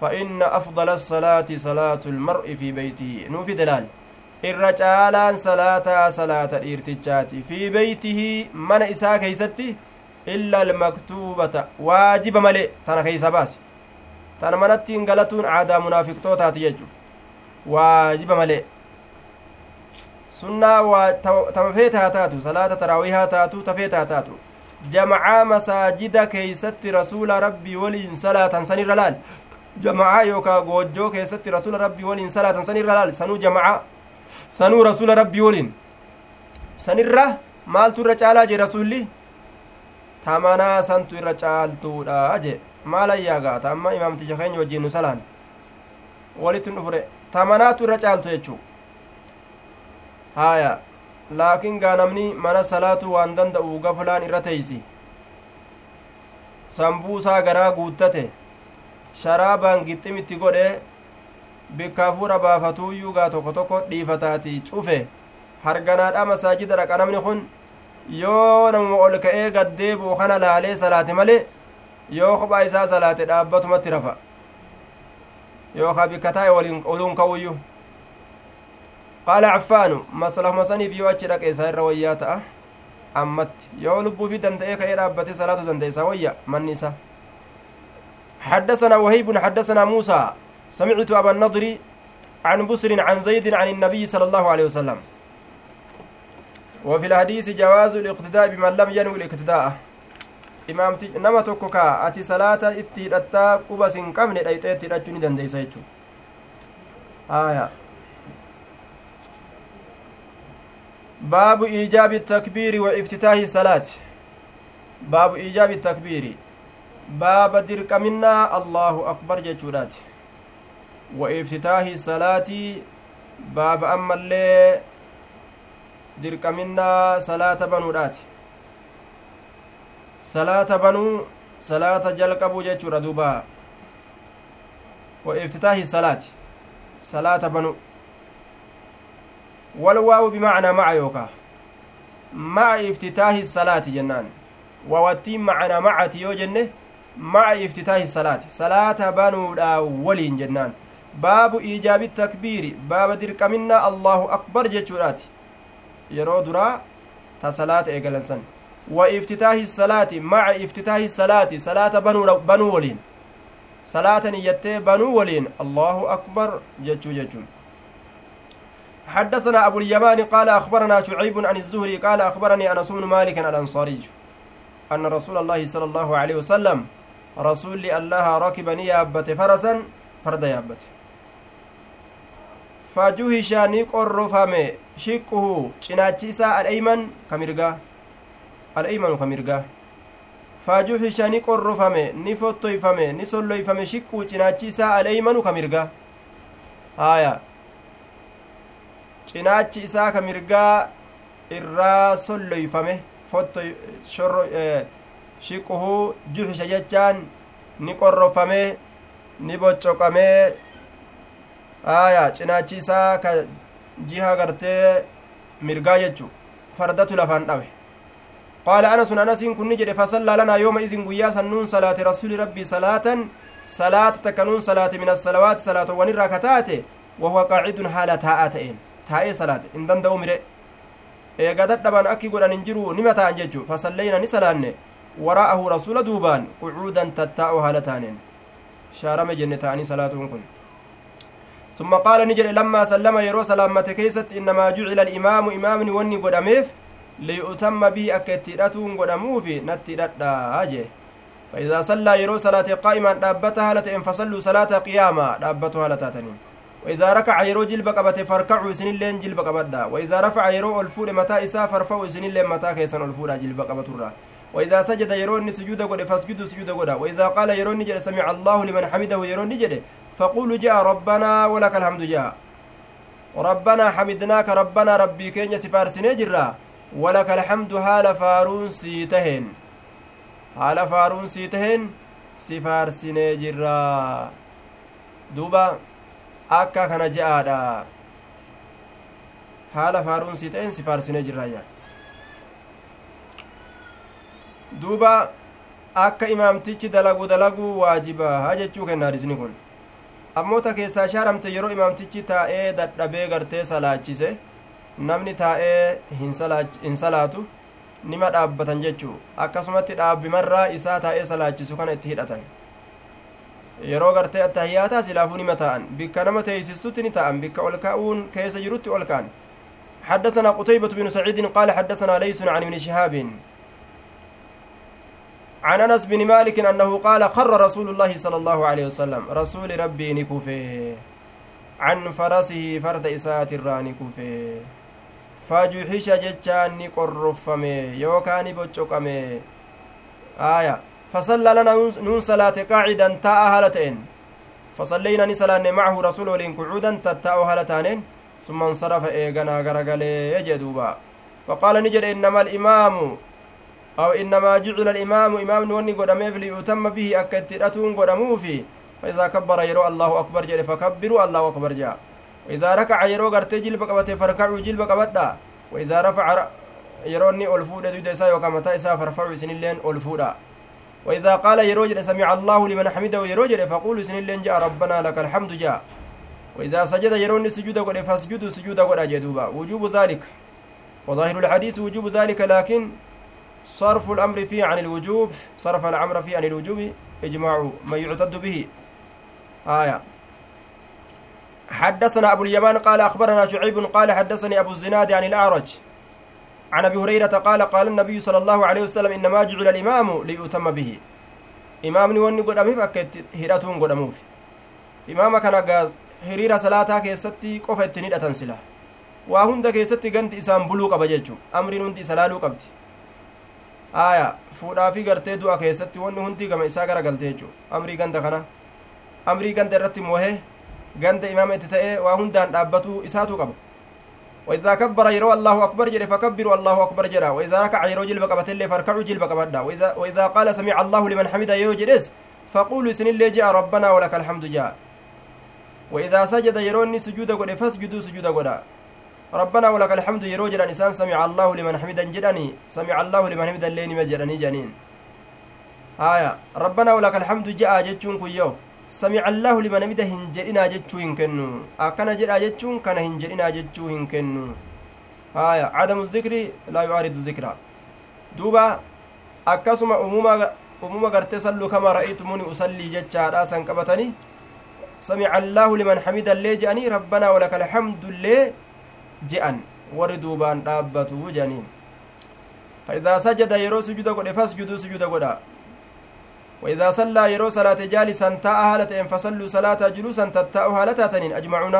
فإن أفضل الصلاة صلاة المرء في بيته. نوفي دلال. irra caalaan salaataa salaata dhiirtichaati fi beeytihi mana isaa almaktuubata waajiba malee tana keeysa baase tana manattiin galatuun aadaa munaafiqtootaati jechu waajiba malee sunnaa waa tama feetaa taatu salaata taraawihaa taatu tafeetaa taatu jamacaa masaajida keeysatti rasuula rabbii waliin salaatan sanirra laal jamacaa yookaa goojjoo keessatti rasuula rabbii waliin salaatan sanirra laal sanuu jamacaa sanuu rasuula rabbii waliin sanirra maaltu irra caalaa jee rasulli tamanaa santu irra caaltuudha jee maal ayyaagaa ta amma imaamticha keenya wajjiin nu salaan walitti dhufure tamanaatu irra caaltu jechuu haaya laakiin gaa namni mana salaatu waan danda'u gafulaan irra teeysi sambuusaa garaa guuttate sharaabaan gixximitti godhe bikka hafuura baafatuuyyuu gaa tokko tokko dhiifataati cufe harganaadha masaajida dhaqa namni kun yoo namuma ol ka'ee gaddeebi'u kana laalee salaate malee yoo kophaa isaa salaate dhaabbatumatti rafa yookaa bikka taa'e oluun ka'uyyuu qaala caffaanu maslahuma saniif yoo achi dhaqe isaa irra wayyaa ta'a ammatti yoo lubbuufi danda'ee ka'ee dhaabbate salaatu danda'e isaa wayya manni isaa حدثنا وهيب حدثنا موسى سمعت أبا النضر عن بسر عن زيد عن النبي صلى الله عليه وسلم وفي الحديث جواز الاقتداء بمن لم ينوي الاقتداء ati salaata itti hidhattaa quba sin qabne dhayxee itti hidhachuu ni dandeeysa jechuu aya baabu iijaabi takbiiri wa iftitaahi salaati baabu iijaabi takbiiri baaba dirqaminnaa allahu akbar jechuudhaati wa iftitaahi salaatii baaba ammallee dirqaminnaa salaata banuudhaati. Salaata banuu salaata jalqabuu jechuudha duuba. Wa iftitaahi salaati. Salaata banuu. بمعنى مع يوكا مع افتتاح الصلاة جنان ووتين معنى مع تيو جنة مع افتتاح الصلاة صلاة بانو ولين جنان باب إيجاب التكبير باب درك منا الله أكبر جتشورات yeroo duraa ta salaata eegalansan wa iftitaahi salaati maca iftitaahi salaati salaata banuu waliin salaata niyyattee banuu waliin allahu akbar jechuu jechuun حدثنا أبو اليمان قال أخبرنا شعيب عن الزهري قال أخبرني أنس بن مالك الأنصاري أن رسول الله صلى الله عليه وسلم رسول الله ركب نيابة فرسا فرد يابته fajuhisha ni qorrofame shiquhu cinaachi isaa al'eyman ka mirgaa al'eymanu ka mirgaa fajuhisha ni qorrofame ni fottoyfame ni solloyfame shiquhu cinaachi isaa al'eymanu ka mirgaa haya cinaachi isaa ka mirgaa irraa solloyfame shiquhu juhisha jechaan ni qorrofame ni boccoqamee aya cinaachi isaa ka jiha gartee mirgaa jechu fardatu lafaan dhawe. Qaala anasun anasiin kunni jedhe fasallaa lanaa yooma idin guyyaa sannuun salaate rasuli rabbii salaatan? Salaata takka nuun salaate min assalawaati salaatowwan irraa ka taate? Wahuwa qaacidun haala taa'aa ta'een. Taa'ee salaate. In danda'u mire. Eega dadhaban akki godhan hin jiru nima ta'an jechu fasalleyna ni salaanne. Waraa'ahu rasula duubaan qucuudan tattaa'u haala taaneen. Shaarame jenne ta'anii salaatuun kun ثم قال نجر لما سلم يرو سلامة كيست إنما جعل الإمام إمام وني قدميف ليؤتم به أكتيرتون قدموف نتيرتا أجي. فإذا صلى يرو صلاة قائما دابتها لتئن فصلوا صلاة قياما دابتها لتاتنين وإذا ركع يرو جلب قبته فاركعوا سن اللين جلب قبدا وإذا رفع يرو الفور متى إسا فارفعوا سن اللين متى كيسن الفور جلب قبترا وإذا سجد يرون سجود قد فاسجدوا سجود قد. وإذا قال يرون نجد سمع الله لمن حمده يرون نجد فقولوا جاء ربنا ولك الحمد جاء ربنا حمدناك ربنا ربي كين سفارسني جرا ولك الحمد هال فارون سيتهن هال فارون سيتهن سفارسني جرا دوبا akka kana je'aadha haala faaruunsii ta'een si faarsinee jirraayya duuba akka imaamtichi dalagu dalaguu waajibaa jechuu kenna hadisni kun ammoota keessaa shaaramte yeroo imaamtichi taa'ee dadhabee gartee salaachise namni taa'ee hin salaatu nima dhaabbatan jechuu akkasumatti dhaabbimarraa isaa taa'ee salaachisu kana itti hidhatan yeroo gartee attahiyaataa silaafuu nima ta'an bikka nama teeysistutti ni ta'an bikka ol ka'uun keessa jirutti ol ka'an حدثنا قتيبة بن سعيد قال حدثنا ليس عن ابن شهاب عن أنس بن مالك أنه قال خر رسول الله صلى الله عليه وسلم رسول ربي نكوفه عن فرسه فرد إسات الراني كوفه فجحش جتان قرفمه يوكان بوچقمه آية. فصلى لنا نون صلاة قاعدا تاء هالتين. فصلينا نسلان معه رسول ولين قعودا تتاء هالتانين. ثم انصرف ايغنا غرغلي يجدوبا. فقال نجد انما الامام أو إنما جعل الإمام إمام نوني قدمه ليتم به أكتئتون قدموفي فإذا كبر يرو الله أكبر جل فكبروا الله أكبر جاء وإذا ركع يرو غرتي جلب قبته فركعوا جلب قبدا وإذا رفع يروني ألفودا دودا إسا يوكا متى إسا فرفعوا سنلين ألفودا وإذا قال يروجل سمع الله لمن حمده يروجل فقولوا سنلين جاء ربنا لك الحمد جاء وإذا سجد يروني سجود قد فاسجدوا سجود قد جدوبا وجوب ذلك. وظاهر الحديث وجوب ذلك لكن صرف الأمر فيه عن الوجوب صرف الأمر فيه عن الوجوب إجماع ما يعتد به. آية. حدثنا أبو اليمان قال أخبرنا شعيب قال حدثني أبو الزناد عن الأعرج عن أبي هريرة قال قال النبي صلى الله عليه وسلم إنما جعل الإمام ليؤتم به. imaamni wanni godhameef akka itti hidhatuun godhamuuf imaama kana gaaz hiriira salaataa keessatti qofa ittiin hidhatan sila waa hunda keessatti ganti isaan buluu qaba jechuu aya fuudhaa fi gartee du'a keessatti wanni hundi gama isaa gara galte jechuu amrii ganda kana amrii ganda irratti moohee ganda imaama itti ta'ee waa hundaan dhaabbatuu isaatu qaba وإذا كبر يرو الله أكبر جل فكبروا الله أكبر جرا وإذا ركع يرو جل بقبت اللي فاركعوا جل بقبت وإذا وإذا قال سمع الله لمن حمده يو جلس فقولوا سن اللي جاء ربنا ولك الحمد جاء وإذا سجد يروني سجود قد فاسجدوا سجود قد ربنا ولك الحمد يرو جرا نسان سمع الله لمن حمده جراني سمع الله لمن حمده اللين مجراني جنين. آية. ربنا ولك الحمد جاء جتشون كيو. سمع الله لمن حمده هنجرنا جتشو هنكنو أكنا جرا جتشون كان هنجرنا جتشو هنكنو آية. عدم الذكر لا يعارض الذكر. دوبا umuma umuma gartee salluu kama ra'aytumuni usallii jechaadha san qabatanii samica allaahu liman xamida illee je'anii rabbanaa walaka alhamdu illee je'an warri duubaan dhaabbatu jedhaniin فإذا سجد يرو سجود قد فاسجدوا سجود قد وإذا صلى يرو صلاة جالسا تاء هالة فصلوا صلاة جلوسا تتاء هالة تنين أجمعون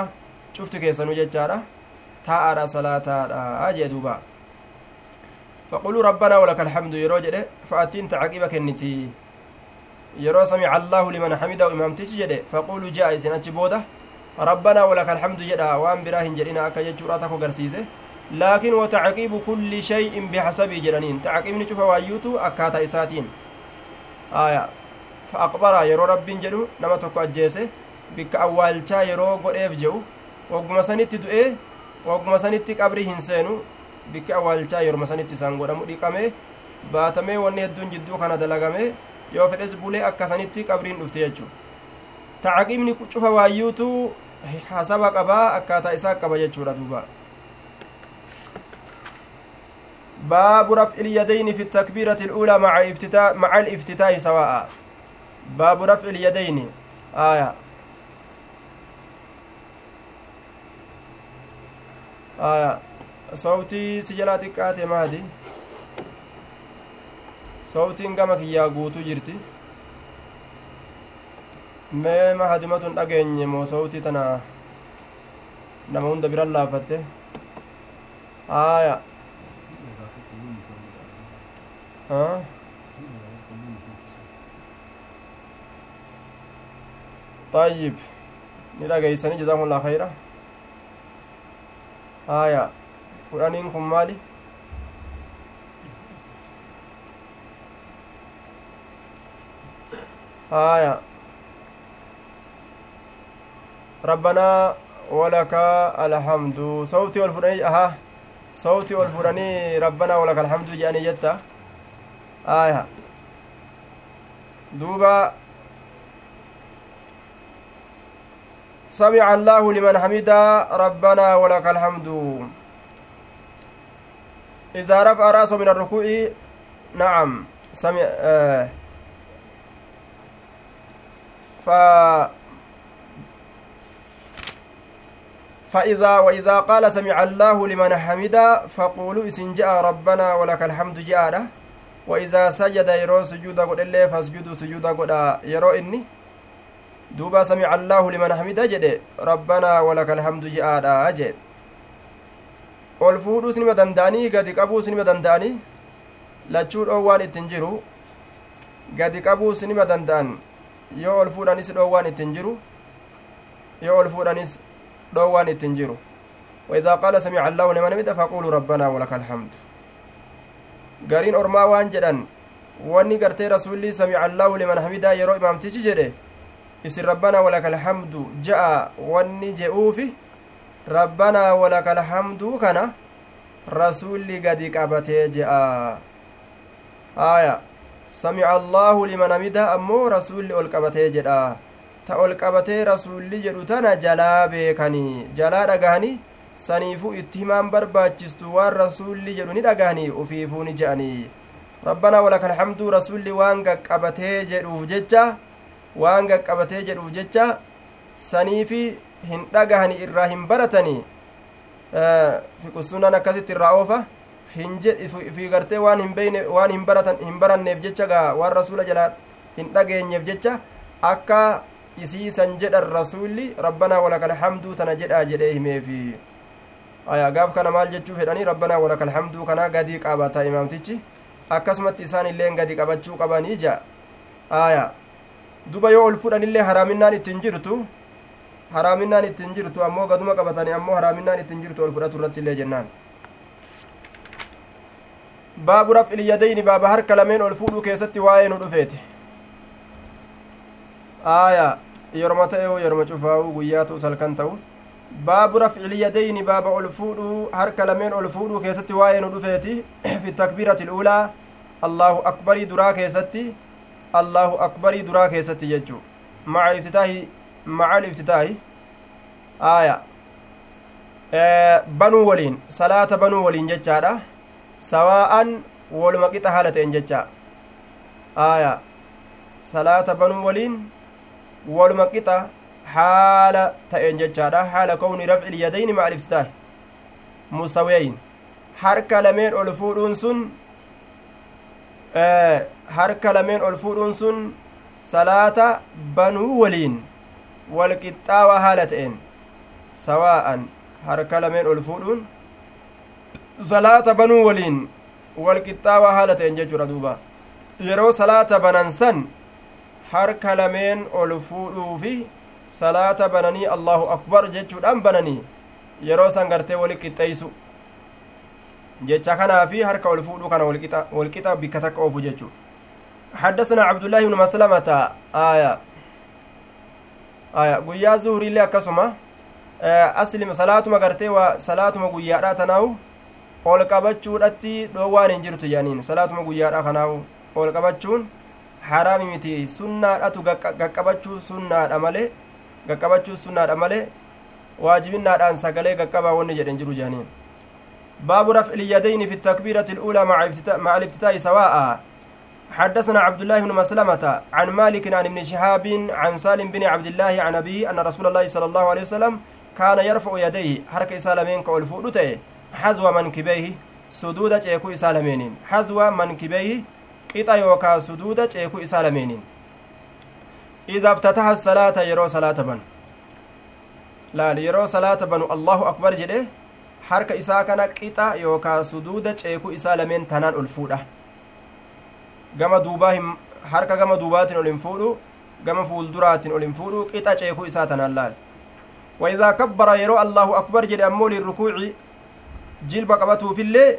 شفت كيسا نججارة تاء صلاة أجدوبا فقولوا ربنا ولك الحمد يرو جده فأتين تعقيبك النتي يرو سمع الله لمن حمده إمامتي جده فقولوا rabbanaa walaka alhamdu jedha waan biraa hin jedhina akka jechuudha takko garsiise. Laakiin watacqiibu kulli shay'in bihasabii jedhaniin. Tacqiibni cufa waayyuutu akkaataa isaatiin. Aya fa aqbaraa yeroo rabbiin jedhu nama tokko ajjeese bikka awwaalchaa yeroo godheef jedhu wagguma sanitti du'ee wagguma sanitti qabrii hin seenu bikki awwaalchaa yeruma sanitti isaan godhamu dhiqamee baatamee wanni hedduun jidduu kana dalagame yoo fedhes bulee akka sanitti qabriin dhufte jechuudha. Tacqiibni cufa hasaba qabaa akkaataa isaa qaba jechuudha duuba. باب رفع اليدين في التكبيرة الأولى مع افتتاح مع الافتتاح سواء باب رفع اليدين آية آية صوتي سجلاتك آتي مادي صوتين قمك يا قوتو جرتي mee mahadimatun dhageenye moo sawtii tana nama hunda biran laafatte aya طيب ni dhageeysanii jazakumullah khayra aya fudhaniin kun ربنا ولك الحمد. صوتي والفراني أها. صوتي والفراني ربنا ولك الحمد جاني جتا. آية. دوبا. سمع الله لمن حمد ربنا ولك الحمد. إذا رفع رأسه من الركوع نعم سمع آه. فإذا وإذا قال سمع الله لمن حمدا فقولوا إسن جاء ربنا ولك الحمد جاء وإذا سجد يرو سجود قد الله فاسجدوا سجودا قد يرو إني دوبا سمع الله لمن حمدا جد ربنا ولك الحمد جاء أجد ol fuudhuus nima danda'anii gadi qabuus nima danda'anii lachuu dhoowwaan ittin jiru gadi qabuus nima danda'an yoo ol fuudhanis dhoowwaan ittin jiru yoo ol fuudhanis dhoowwaan ittin jiru وإذا قال سمع الله لمن حمده فقولوا ربنا ولك الحمد gariin ormaa waan jedhan wanni gartee rasulli samica allaahu liman hamidaa yeroo imaamtichi jedhe isin rabbanaa walaka alhamdu ja'a wanni je'uufi rabbanaa walaka alhamduu kana rasulli gadi qabatee je'a aya samica allaahu liman hamidaa ammoo rasulli ol qabatee jedha ta ol qabatee rasulli jedhu tana jalaa beekanii jalaa dhagahanii saniifuu itti himaan barbaachistu waan rasuulli jedhu ni dhagahanii ufiifuu ni je'anii. Rabbanaa walaka alhamduu rasulli waan gaqqabatee jedhuuf jecha waan gaqqabatee jedhuuf jecha saniifi hin dhagahani irraa hin baratanii. Fiqussunan akkasitti irraa oofa hin waan hin baranneef jecha gaa waan rasuula jalaa hin dhageenyeef jecha akka isiisan jedhan rasuulli rabbanaa walaka alhamduu tana jedhaa jedhee himeefi aya gaaf kana maal jechuu fedhanii rabbanaa walaka alhamduu kana gadii qabata imaamtichi akkasumatti isaan illeen gadi qabachuu qabanii ja aya duba yoo ol fudhanillee haraaminaan ittiin jirtu haraaminaan ittiin jirtu ammoo gaduma qabatanii ammoo haraaminaan ittiin jirtu ol fudhatu irratti illee jennaan baabu raf'il yadayni baaba harka lameen ol fuudhuu keessatti waa'ee nu dhufeeti aya yoroma ta'e yoroma cufaa'u guyyaa ta'us halkan ta'u baabu raf'il yadayni baaba ol fuudhuu harka lameen ol fuudhuu keessatti waa'ee nu dhufeeti fi takbiirati luulaa allahu akbarii duraa keessatti allahu akbarii duraa keessatti jechuu maca iftitaahi maca aliftitaahi aaya banuu waliin salaata banuu waliin jechaadha sawaa'an woluma qixa haala ta'en jecha aaya salaata banuu waliin woluma qixa haala ta'een jechaadha haala kowni rafci ilyadayni ma'a aliftitaahi musaweeyin harka lameen ol fuudhuun sun harka lameen ol fuudhuun sun salaata banuu waliin wal qixxaawa haala ta'een sawaa'an harka lameen ol fuudhuun salaata banuu waliin wal qixxaawa haala ta'een jechuudha duuba yeroo salaata banan san harka lameen ol fuudhuu fi salaata bananii allahu akbar jechuudhaan bananii yeroo san gartee wali qixxeeysu jecha kanaa fi harka ol fuudhuu kana walqixa bikka takka oofu jechuu حدثنا عبد الله بن مسلمة آية آية قيا زهري اللي أكسما أسلم صلاة ما قرتي وصلاة ما قيا تناو ol qabachuudhatti dhoowwaan hin jirtu jedhaniin salaatuma guyyaadha kanaawu ol qabachuun haraami miti. Sunnaadhatu gaqqabachuu sunnaadha malee gaqqabachuu sunnaadha malee waajibinnaadhaan sagalee gaqqabaa wanni jedhen jiru jedhaniin باب رفع اليدين في التكبيرة الأولى مع مع الافتتاح سواء حدثنا عبد الله بن مسلمة عن مالك عن ابن شهاب عن سالم بن عبد الله عن أبيه أن رسول الله صلى الله عليه وسلم كان يرفع يديه حركة سالمين كأولفودته حذو منكبيه سدود جيكو سالمين حذو منكبيه qixa yookaa suduuda ceekuu isaa lameeniin idaa iftataha salaata yeroo salaata banu laal yeroo salaata banu allahu akbar jedhe harka isaa kana qixa yookaa suduuda ceekuu isaa lameen tanaan ol fuudha gama duubaa harka gama duubaatiin ol hin fuudhu gama fuulduraatiin ol hin fuudhu qixa ceekuu isaa tanaan laal وإذا كبر يرو الله أكبر جد أمول الركوع جلب قبته الليل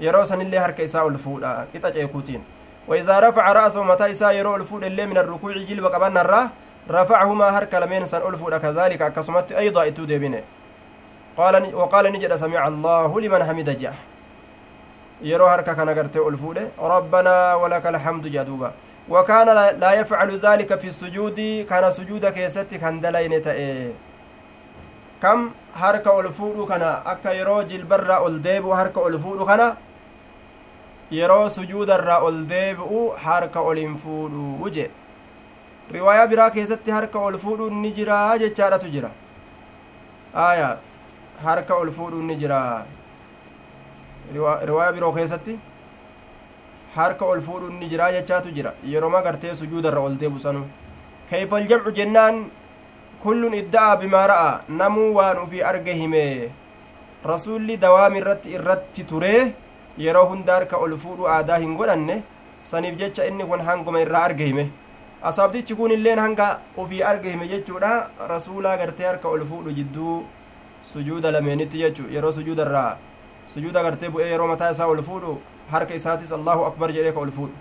يرو سن اللي هرك إساء الفودا إتا جيكوتين وإذا رفع رأسه متى إساء يرو الفود اللي من الركوع جلب قبنا الراه رفعهما هرك لمن سن الفود كذلك كسمت أيضا إتو ديبنه قال وقال نجد سمع الله لمن حمد harka kana gartee ol fuudhe rabbanaa walaka alhamdu jaduuba wakaana laa yafcalu daalika fi sujuudi kana sujuuda keessatti kan dalayne ta'e kam harka ol fuudhu kana akka yeroo jilbarraa ol deebi'u harka ol fuudhu kana yeroo sujuudarraa ol deebi'u harka ol hin fuudhu je riwaayaa biraa keessatti harka ol fuudhuun ni jira jechaadhatu jira aya harka ol fuudhuun ni jira riwaayaa biroo keessatti harka ol fuudhuun ni jira jechaatu jira yeroma gartee sujuudarra ol deebu sanu kayfa aljamcu jennaan kullun idda'a bimaa namuu waan ufii arge hime rasuulli dawaami irratti irratti ture yeroo hunda harka ol fuudhu aadaa hin godhanne saniif jecha inni kun hanguma irraa arge hime asaabtichi kun illeen hanga ufii arge hime jechuudha rasuulaa gartee harka ol fuudhu jidduu sujuuda lameenitti jechu yeroo sujuuda irraa sujuuda gartee bu'ee yeroo mataa isaa ol fuudhu harka isaatis allahu akbar jedhee ka ol fuudhu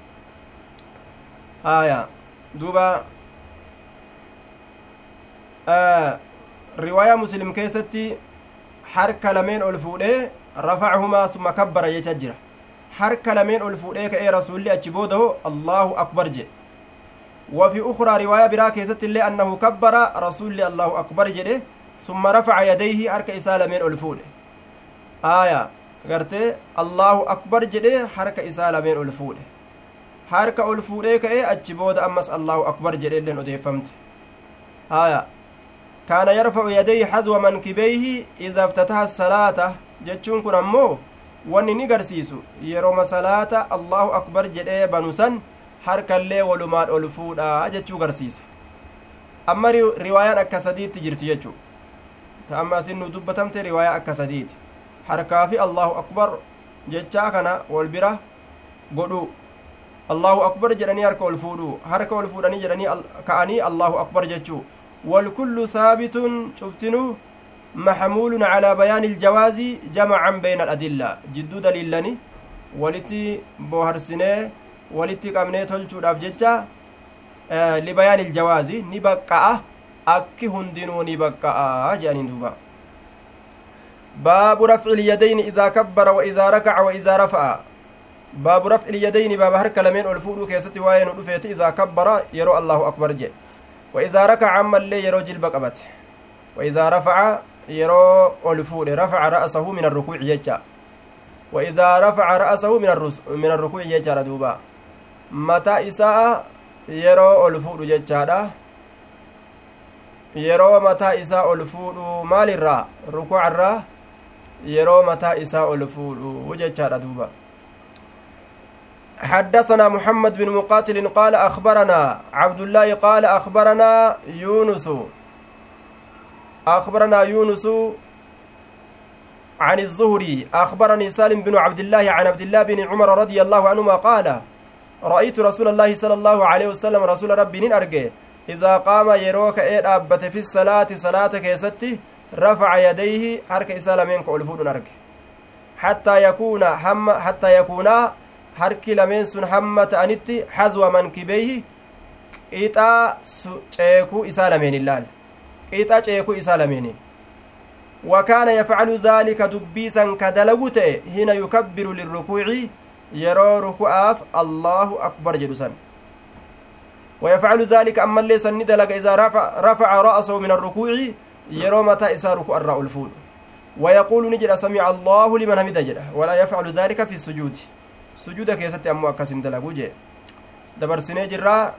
aya duuba riwaayaa muslim keessatti harka lameen ol fuudhee rafacahumaa summa kabbara jecha jira harka lameen ol fuudhee ka'ee rasuulli achi boodaho allahu akbar jedhe وفي أخرى رواية برا كيست اللي أنه كبر رسول الله أكبر جده ثم رفع يديه أرك إسالة من ألفون آية. قرتي الله أكبر جده حرك إسالة من ألفون حرك ألفون كأي أجبود أمس الله أكبر جده لن أديفمت آية. كان يرفع يديه حذو منكبيه إذا افتتح الصلاة جتشون كن أمو wanni ni garsiisu yeroma salaata allahu akbar jedhee banu san harkallee walumaan ol fuudha jechuu garsiisa amma riwaayaan akka sadiitti jirti jechuu ta amma asin nu dubbatamte riwaayaa akka sadiiti harkaa fi allahu akbar jechaa kana wal bira godhu allahu akbar jedhanii harka ol fuudhu harka ol fuudhanii jedhanii ka'anii allahu akbar jechuu والكل ثابت شفتنو محمول على بيان الجواز جمعا بين الأدلة جدو دليلني ولتي بوهرسنه ولتي قمنه تلچودhaaf jecha لبيان الجواز نبقى akki hundinuu ni baqqa'a jedhaniin duuba baabu rafci ilyadayni idaa kabbara wa idaa rakaca wa idaa rafa'a baabu rafci ilyadayni baaba harka lameen ol fuudhuu keessatti waa'ee nu dhufeeti idaa kabbara yeroo allahu akbar jedhe wa idaa rakaca ammallee yeroo yeroo ol fuudhe rafaca ra'asahu min arrukuuci jecha wa idaa rafaca ra'asahu min arrukuuci jechaadha duuba mataa isaa yeroo ol fuudhu jechaadha yeroo mataa isaa ol fuudhu maalirraa rukuucarraa yeroo mataa isaa ol fuudhu jechaadha duuba حدثنا محمد بن مقاتل قال أخبرنا عبد الله قال أخبرنا يونس أخبرنا يونس عن الزهري أخبرني سالم بن عبد الله عن عبد الله بن عمر رضي الله عنهما قال رأيت رسول الله صلى الله عليه وسلم رسول ربي أرجه إذا قام يروك إيه أبت في الصلاة صلاة كيستي رفع يديه حرك إسالمين كألفون أرجه حتى يكون هم حتى يكون harki lameen sun hamma ta'anitti hazwa mankibeeyhi qixaa ceekuu isaa lameen ilaal qixaa ceekuu isaa lameeni wakaana yafcalu daalika dubbiisan ka dalagu ta'e hina yukabbiru lirrukuuci yeroo ruku'aaf allaahu akbar jedhu san ويفعل ذلك أما اللي سن دلق إذا رفع, رفع رأسه من الركوع يرو متى إسا ركوع الرأو الفول ويقول نجد سمع الله لمن حمد جده ولا يفعل ذلك في السجود keessatti ammoo akkas hin dalagu jee dabarsinee jirraa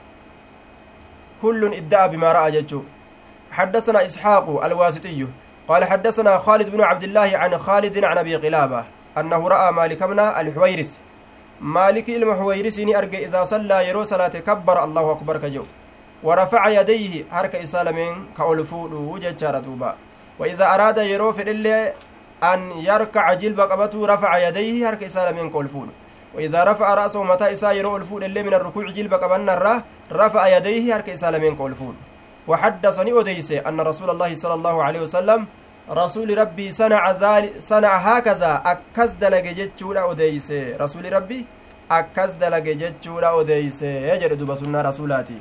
kullun idda'a bimaa ra'a jechuu حدثنا إسحاق الواسطي قال حدثنا خالد بن عبد الله عن خالد عن أبي قلابة أنه رأى مالك بن الحويرس مالك المحويرس أرجع إذا صلى يرو صلاة كبر الله أكبر كجو. ورفع يديه حركة إسالمين كأولفود وجه دوبا. وإذا أراد يرو في أن يركع جلب قبته رفع يديه حركة إسالمين كأولفود وإذا رفع رأسه متى إسا يرو الفول اللي من الركوع جلب قبلنا الراه رفع يديه هرك إسا لمن الفول وحدثني أديس أن رسول الله صلى الله عليه وسلم رسول ربي صنع صنع هكذا أكز دلق جتشولا أديس رسول ربي أكز دلق جتشولا أديس يجرد بسنة رسولاتي.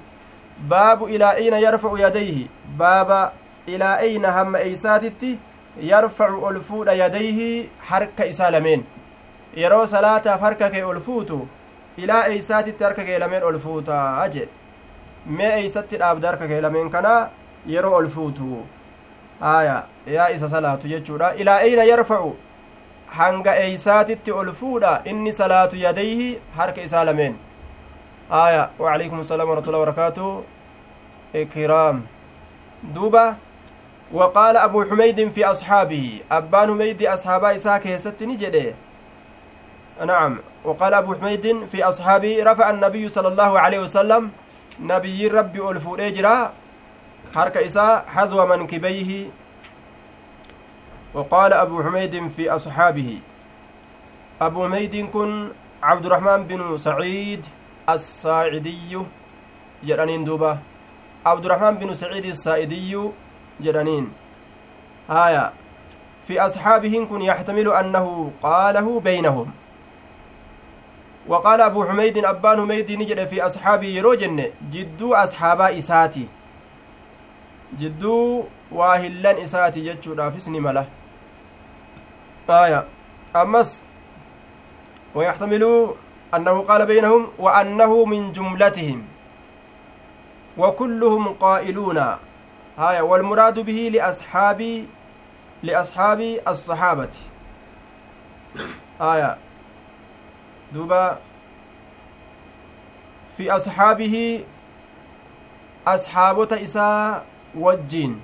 باب إلى أين يرفع يديه؟ باب إلى أين هم إيساتتي؟ يرفع الفول يديه حرك إسا لمن yeroo salaataaf harka kee ol fuutu ilaa eeysaatitti harka mee eeysatti dhaabda harka kee lameen kana yeroo ol fuutu haya yaa isa salaatu jechuudha ilaa eyna yarfacu hanga eeysaatitti ol fuudha inni salaatu yadayhi harka isaa lameen aya وعليكم السلام ورحمة الله وبركاته إكرام دوبا وقال أبو حميد في أصحابه أبان حميد أصحاب إساك يست نجده نعم وقال أبو حميد في أصحابه رفع النبي صلى الله عليه وسلم نبي ربي ألفو إجرا حرك إساء حذو منكبيه. وقال أبو حميد في أصحابه أبو حميد كن عبد الرحمن بن سعيد الساعدي جرانين دوبا. عبد الرحمن بن سعيد السائدي جرانين. آية في أصحابه كن يحتمل أنه قاله بينهم. وقال أبو حميد أبان حميد نجد في أصحابه يروجن جدو أصحابا إساتي. جدو واهلان إساتي جتشو رافسني مله آية. أمس ويحتمل أنه قال بينهم وأنه من جملتهم. وكلهم قائلون. آية. والمراد به لأصحاب لأصحاب الصحابة. آية. دوبا في أصحابه أصحابة إساء وجين.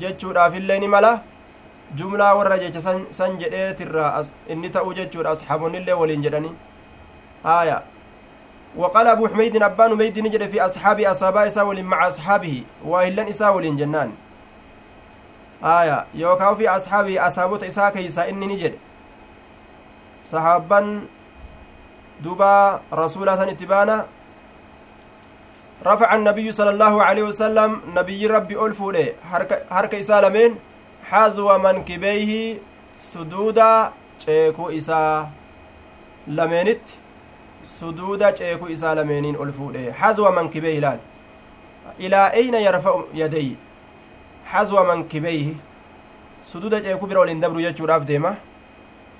جتشو في الليل ملا jumlaa warra jecha san jedheetirraa inni ta'uu jechuudha asxaabonnillee waliin jedhani aya وقال أبو حميد أبان ميد نجد في أصحابه أصحابه إسا ولين مع أصحابه. وإلا إسا ولين جنان. آية. يوكاو في أصحابه أصحابه إسا كيسا إني نجد. صحابا دوبا رسولا اتبانا رفع النبي صلى الله عليه وسلم نبي ربي ألفو له حركة إسا لمن xazwa mankibeyhi suduuda ceekuu isaa lameenitti suduuda ceekuu isaa lameeniin ol fuudhe xazwa mankibeyhi laal ilaa eyna yarfa'u yadayhi xazwa mankibeyhi suduuda ceekuu bira waliin dabru jechuudhaaf deema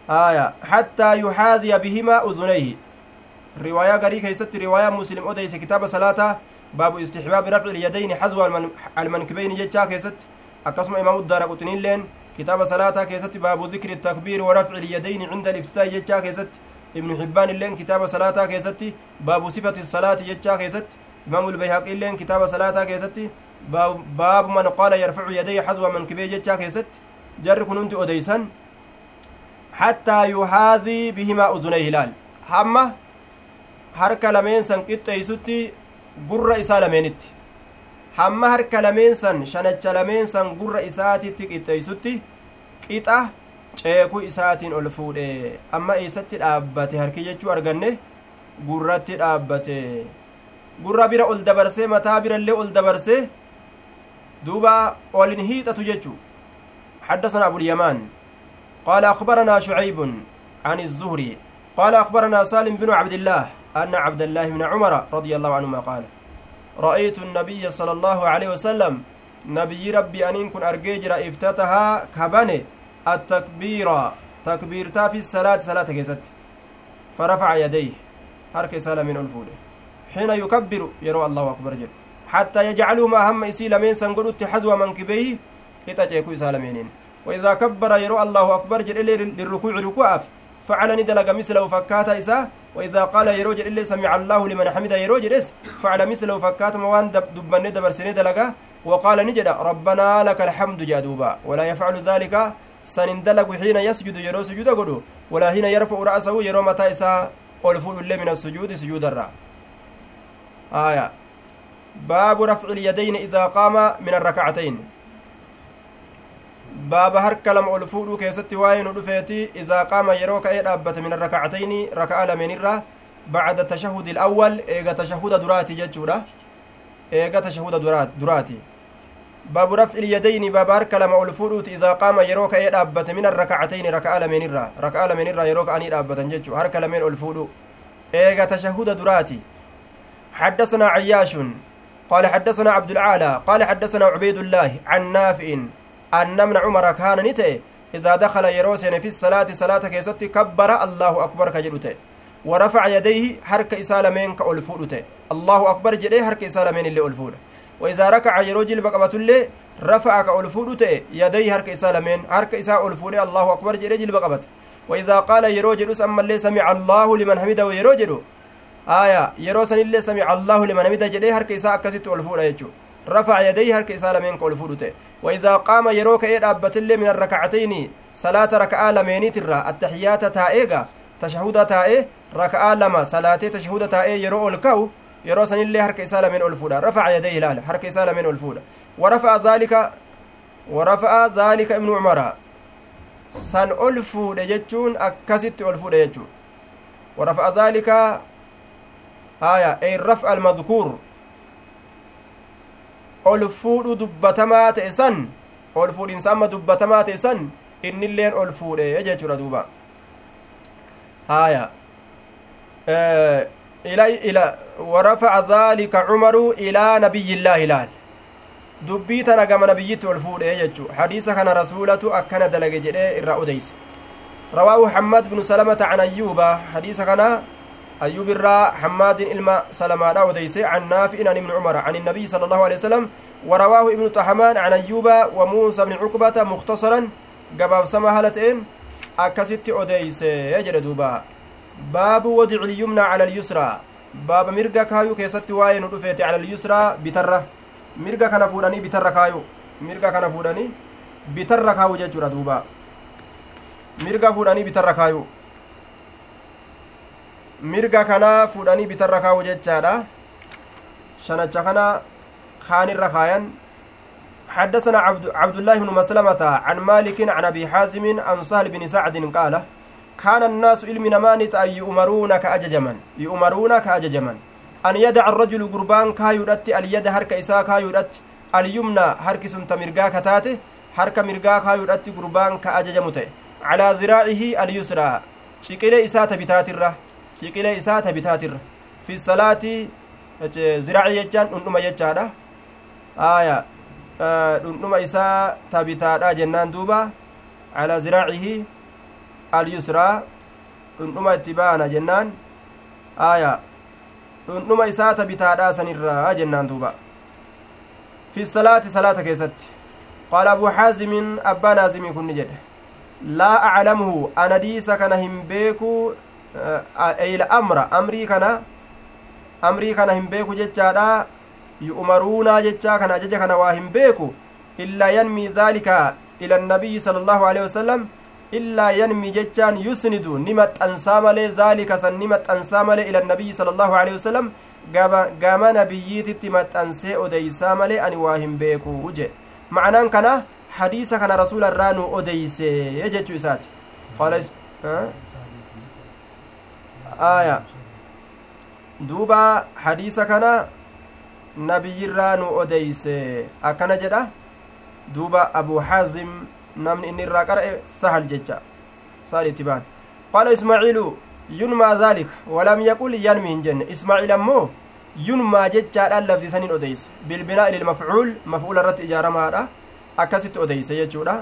aya xattaa yuxaaziya bihimaa uzunayhi riwaayaa garii keeysatti riwaayaa muslim odeyse kitaaba salaataa baabu istixbaabi rafci ilyadayni xazwa almankibeyni jechaa keessatti akkasuma imaamu daara quxiniilleen kitaaba salaataa keessatti baabu dikri takbiiri warafci ilyadayni cinda aliftitaahi jechaa keessatti ibnu hibbaan illeen kitaaba salaataa keessatti baabu sifati salaati jechaa keessatti imaamu lbayhaqi illeen kitaaba salaataa keessatti baabu man qaala yarfacu yadayhi xaswa mankibee jechaa keessatti jarri kun hundi odeysan hattaa yuhaadii bihimaa uzunayhi laal hamma harka lameen san qixxeeysutti gurra isaa lameenitti hamma harka lameensan shanacha lameensan gurra isaatitti qixxeeysutti qixa ceekuu isaatiin ol fuudhe amma eessatti dhaabbate harki jechuu arganne gurratti dhaabbate gurra bira ol dabarsee mataa birallee ol dabarsee duuba olin hiixatu jechu حدثنا أبو اليمان قال أخبرنا شعيب عن الزهري قال أخبرنا سالم بن عبد الله أن عبد الله بن عمر رضي الله عنهما قال رأيت النبي صلى الله عليه وسلم نبي ربي أنين كن أرجيجر افتتها كبني التكبير تكبيرتا في الصلاة صلاة كيست فرفع يديه حرك سالة من الفول حين يكبر يرى الله أكبر جل حتى يجعلهما هم إسيل من سنقلت حزو منكبيه إتجيكو سالمين وإذا كبر يرى الله أكبر جل للركوع ركوع فعل ندلق مثله فكاتا إساه وإذا قال يروج إلا سمع الله لمن حمد يروج إس فعل مثله فكات موان دبن دبرسني دلقا وقال نجد ربنا لك الحمد جادوبا ولا يفعل ذلك سنندلق حين يسجد يرو سجود قدو ولا حين يرفع رأسه يرو متى إسا ألفول الله من السجود سجود الرا. آية. باب رفع اليدين إذا قام من الركعتين. Baaba harka lama ol fuudhuu keessatti waa'ee nu dhufeeti idaa qaama yeroo ka'ee dhaabbate min arrakacatayni raka'a lameenirra bacda tashahudi ilawwal eega tashahuda duraati jechuudha eega tashahuda duraati baabu rafci ilyadayni baaba harka lama ol fuudhuuti idaa qaama yeroo ka'ee dhaabbate min arrakacatayni raka'a lameenirra raka'a lameenirra yeroo ka'anii dhaabbatan jechuu harka lameen ol fuudhu eega tashahuda duraati حدثنا عياش قال حدثنا عبد العالى قال حدثنا عبيد الله عن أن ابن عمر كان نتئ إذا دخل يروسن في الصلاة صلاة كيست كبر الله أكبر كجلته ورفع يديه حرك إسالمين كألفولته الله أكبر جديه حرك إسالمين اللي ألفوله وإذا ركع يروجل بقبة اللي رفع كألفولته يديه حرك إسالمين. حرك إساء ألفوله الله أكبر جل بقبة وإذا قال يرو جدوس أما اللي سمع الله لمن حمده يرو جدو آية يرو سن اللي سمع الله لمن حمده جدي هرك إساء أكست ألفورة يجو. رفع يديه هرك إساء لمن ألفورة وإذا قام يرو كإيد أبت اللي من الركعتين صلاة ركعة لميني ترى التحيات تائيغا تشهد تائي ركعة لما صلاة تشهد تائي يرو الكو isaa lameen ol fuudha rafaca yadee ilaala harka isaa lameen ol fuudha warafa'a zaalika warafa'a zaalika ibnu cumara san ol fuudhe jechuun akkasitti ol fuudhe jechuu warafa'a zaalika haya ey raf'a almadkuur ol fuudhu dubbatamaa ta'e san ol fuudhinsa amma dubbatamaa ta'e san innilleen ol fuudhe jechuudha duuba haya ذلك عمر إلى نبي الله لال dubbii tana gama nabiyyitti ol fuudhe jechu hadiisa kana rasuulatu akkana dalage jedhee irraa odeyse rawaahu xammaad bnu salamata can ayyuuba hadiisa kana ayyuub irraa xammaadin ilma salamaadha odeyse can naafi'in an ibni cumara can النبي صلى الله عليه وسلم ورواه ابن طحمان عن أيوب وموسى بن عقبة مختصرا قباب سما هلتين أكست أديس يجد دوبا باب وضع اليمنى على اليسرى baaba mirga kaayuu keessatti waa'ee nu dhufeete cala alyusraa bitarra mirga kana fuudhanii bitarra kaayu mirga kana fuudhanii bitarra kaayu jechuudha duuba mirga fuudhanii bitarra kaayu mirga kanaa fuudhanii bitarra kaayu jechaadha shanacha kana kaanirra kaayan حدثنا عبد, عبد الله بن مسلمة عن مالك عن أبي حازم عن سهل بن سعد قال كان الناس ilmi namaanit an yu'maruuna ka ajajaman yu'maruuna ka ajajaman an yadaca arrajulu gurbaan kaayuudhatti alyada harka isaa kaayuudhatti alyumna harki sun ta mirgaa ka taate harka mirgaa kaayuudhatti gurbaan ka ajajamu ta'e calaa ciqilee isaa ta bitaatirra ciqilee isaa ta bitaatirra fi salaati ziraaci jechaan dhundhuma jechaadha aya dhundhuma isaa ta bitaadha jennaan duuba calaa ziraacihi alyusraa dhundhuma itti baana jennaan aya dhundhuma isaata bitaadhaa sanirraa jennaan duuba fi salaati salaata keessatti qaala abuu xaazimin abbaa naazimii kunni jedhe laa aclamuhu anadiisa kana hin beekuu eyla amra amrii kana amrii kana hin beeku jechaadha yu'maruunaa jechaa kana ajaja kana waa hin beeku illaa yanmii dhaalika ila annabiyyi sala allaahu alehi wasalam illaa yanmi jechaan yusnidu ni maxxansaa malee zaalika san ni maxxansaa malee ila nabiyyi sala allahu alehi wasalam gama nabiyyiititti maxxansee odeysaa malee ani waa hin beekuu jedhe macnaan kana hadiisa kana rasuula irraa nu odeyse jechuu isaati aya duuba hadiisa kana nabiyyirraa nu odeyse akkana jedha duuba abu xaazim namni inni irraa qara'e sahal jecha sahal itti baan qaala ismaaciilu yunmaa dhaalika walam yaqul yanmi hin jenne ismaaciil ammoo yunmaa jechaadhaan labsisaniin odeyse bilbinaa ililmafcuul mafcuula irratti ijaaramaadha akkasitti odeyse jechuudha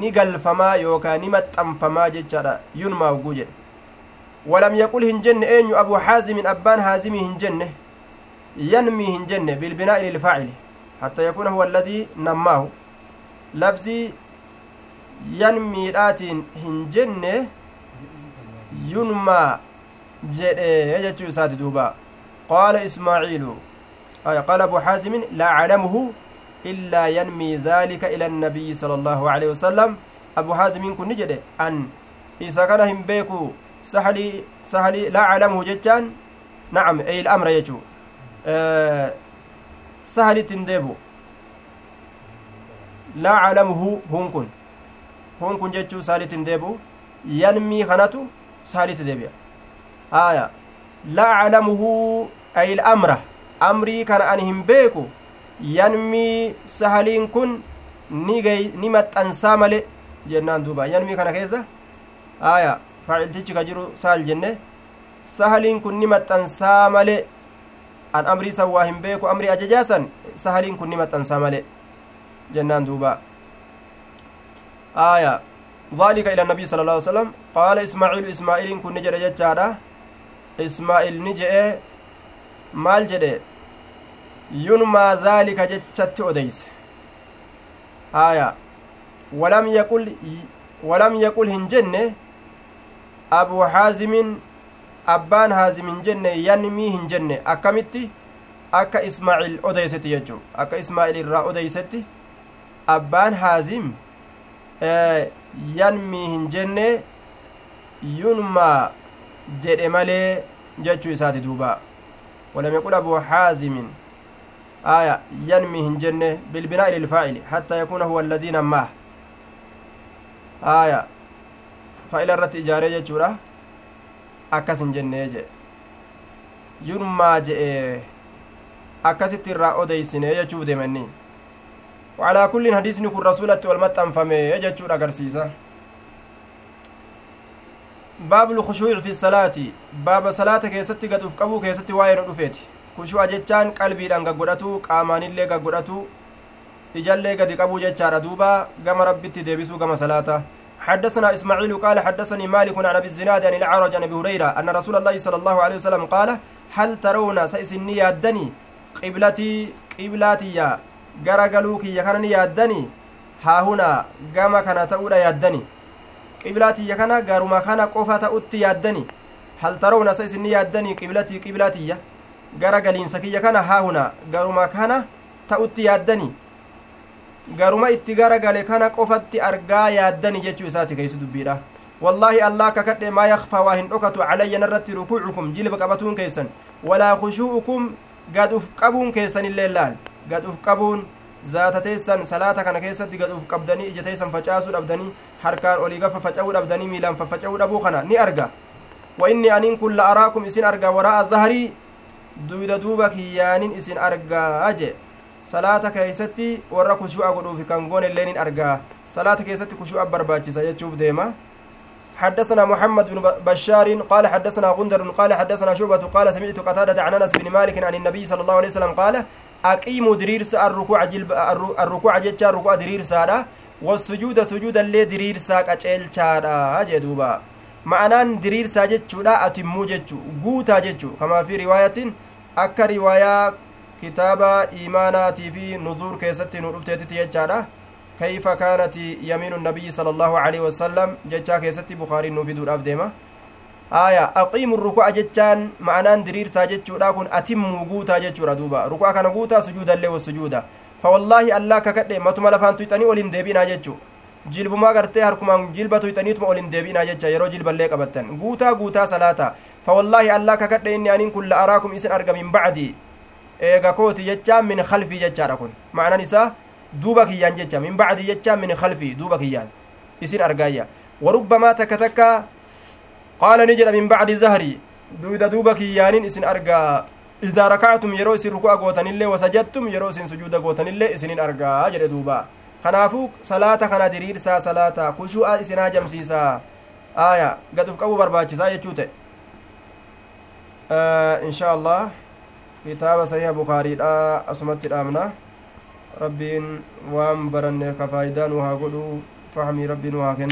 ni galfamaa yookaan ni maxxanfamaa jechaadha yunmaa hogguu jedhe walam yaqul hin jenne eenyu abu xaazimin abbaan haazimii hin jenne yanmii hin jenne bilbinaa ililfaacili hatta yakuuna huwa alladii nammaahu labsii yanmiidhaatiin hin jenne yunmaa jedhe jechuu isaati duuba qaala ismaaciilu qaala abu xaazimin laa aclamuhu illaa yanmii dhaalika ila annabiyyi sala allaahu aleyhi wasalam abu xaazimiin kun ni jedhe an isa kana hin beeku sahalii sahalii laa aclamuhu jechaan nacam ey amra jechuu sahalitti hin deebu laa aclamuhu hun kun hun kun jechuu saalitti hin deebi'u yanmii kanatu saalitti deebi'a haya laa aclamuhu ay amra amrii kana ani hin beeku yanmii sahaliin kun ni faaciltichi ka jiru saal jenne sahaliin kun ni maxxansaa male an amrii san waa hin beeku amrii ajajaasan sahaliin kun ni maxxansaa male jennaan duuba آية ذلك إلى النبي صلى الله عليه وسلم قال إسماعيل إسماعيل كن نجد جتشادا إسماعيل نجئ maal jedhe yunmaa dhaalika jechatti odeyse haya walam yaqul hin jenne abuu haazimin abbaan haazim hin jenne yanmii hin jenne akkamitti akka ismaaciil odeysetti jechuu akka ismaaciil irraa odeysetti abbaan haazim yanmii hin jenne yunmaa jedhe malee jechuu isaati duuba ولم يقل أبو حازم آية ينمي هنجنة بالبناء للفاعل حتى يكون هو الذي نماه آية فإلى الرت إجارة جورا أكس هنجنة جي ينما جئ أكست الرأو ديسنة يجو دمني وعلى كل حديث نكون رسولة والمتن فمي يجو أغرسيسة baabu lkhushuuci fi salaati baaba salaata keessatti gad uf qabuu keessatti waa'ee nu dhufeeti kushuu'a jechaan qalbiidhaan gaggodhatu qaamaanillee gaggodhatu ijallee gadi qabuu jechaadha duuba gama rabbitti deebisuu gama salaata حدثنا إسماعيل قال حدثني مالك عن أبي الزناد عن الأعرج عن أبي هريرة أن رسول الله صلى الله عليه وسلم قال هل ترون سيسني يأدني؟ قبلتي قبلاتي يا غرغلوك يا كان يأدني. ها هنا قام كان تؤول يأدني. kana garuma kana qofa ta'utti yaaddani hal tarawna sa isinni yaaddanii qiblatii qiblaatiyya gara galiinsa kiyya kana haahuna garuma kana ta'utti yaaddani garuma itti gara gale kana qofatti argaa yaaddani jechuu isaati keeysi dubbiidha wallaahi allah kakadhe maa yakfaa waa hin dhokatu calayya narratti rukuucukum jilba qabatuun keessan walaa khushuu'ukum gad uf qabuun keessan illee laal gad uf qabuun zaata teessan salaata kana keessatti gad uf qabdanii ija teessan facaasuu dhabdanii harkaan olii gafa faca'uu dhabdanii miilaan faffaca'uu dhabuu kana ni arga wa inni aniin kun la araakum isin arga waraa'a zaharii duyda duuba kiyyaanin isin argaa je salaata keeysatti warra kushu'a godhuufi kan goon illeen in argaa salaata keessatti kushu'a barbaachisa jechuuf deema حدثنا محمد بن بشار قال حدثنا غندر قال حدثنا شعبة قال سمعت قتادة عن أنس بن مالك عن النبي صلى الله عليه وسلم قال أقيموا دريرس الركوع جلب الركوع جتشا ركوع دريرس والسجود سجود اللي دريرسا قچelchaadha jedhuuba ma'anaan diriirsaa jechuudha atimmuu jechu guutaa jechu kamaa fi riwaayatiin akka riwaayaa kitaaba iimaanaatii fi nuzuur keessatti nu dhufteetitti jechaadha kayfa kaanati yamiinu nabiyyi sala allahu aleyhi wasalam jechaa keessatti bukaariin nuu fiduudhaaf deema aya aqiimu ruku'a jechaan ma'anaan diriirsaa jechuudha kun atimmuu guutaa jechuudha duuba ruku'a kana guutaa sujuudallee wasujuuda fawallaahi allaa kakadhe matuma lafaan tuyxanii olin deebinaa jechu jilbumaa gartee harkumaan jilba tuyxaniituma olin deebinaa jecha yeroo jilballee qabattan guutaa guutaa salaata fawallaahi allaa kakadhe inni aniin kun la araakum isin arga min bacdi eega kooti jecha min khalfii jechaadha kun ma'anan isaa duuba kiyyaan jecha min bacdi jecha min khalfii duuba kiyyaan isin argaayya warubbamaa takka takka qaala ni jedha min bacdi zahrii duyda duuba kiyyaanin isin argaa idaa rakactum yeroo isin ruku'a gootanillee wasajadtum yeroo isin sujuuda gootanillee isinin argaa jedhe duuba kanaafuu salaata kana diriirsaa salaata kushu'a isin hajamsiisaa aya gad uf qabuu barbaachisaa jechuu ta'e insha allah kitaaba sahiha bukaariidha asumatti dhaamna rabbiin waan baranne ka faayidaa nu haa godhu fahmii rabbii nu haa kennu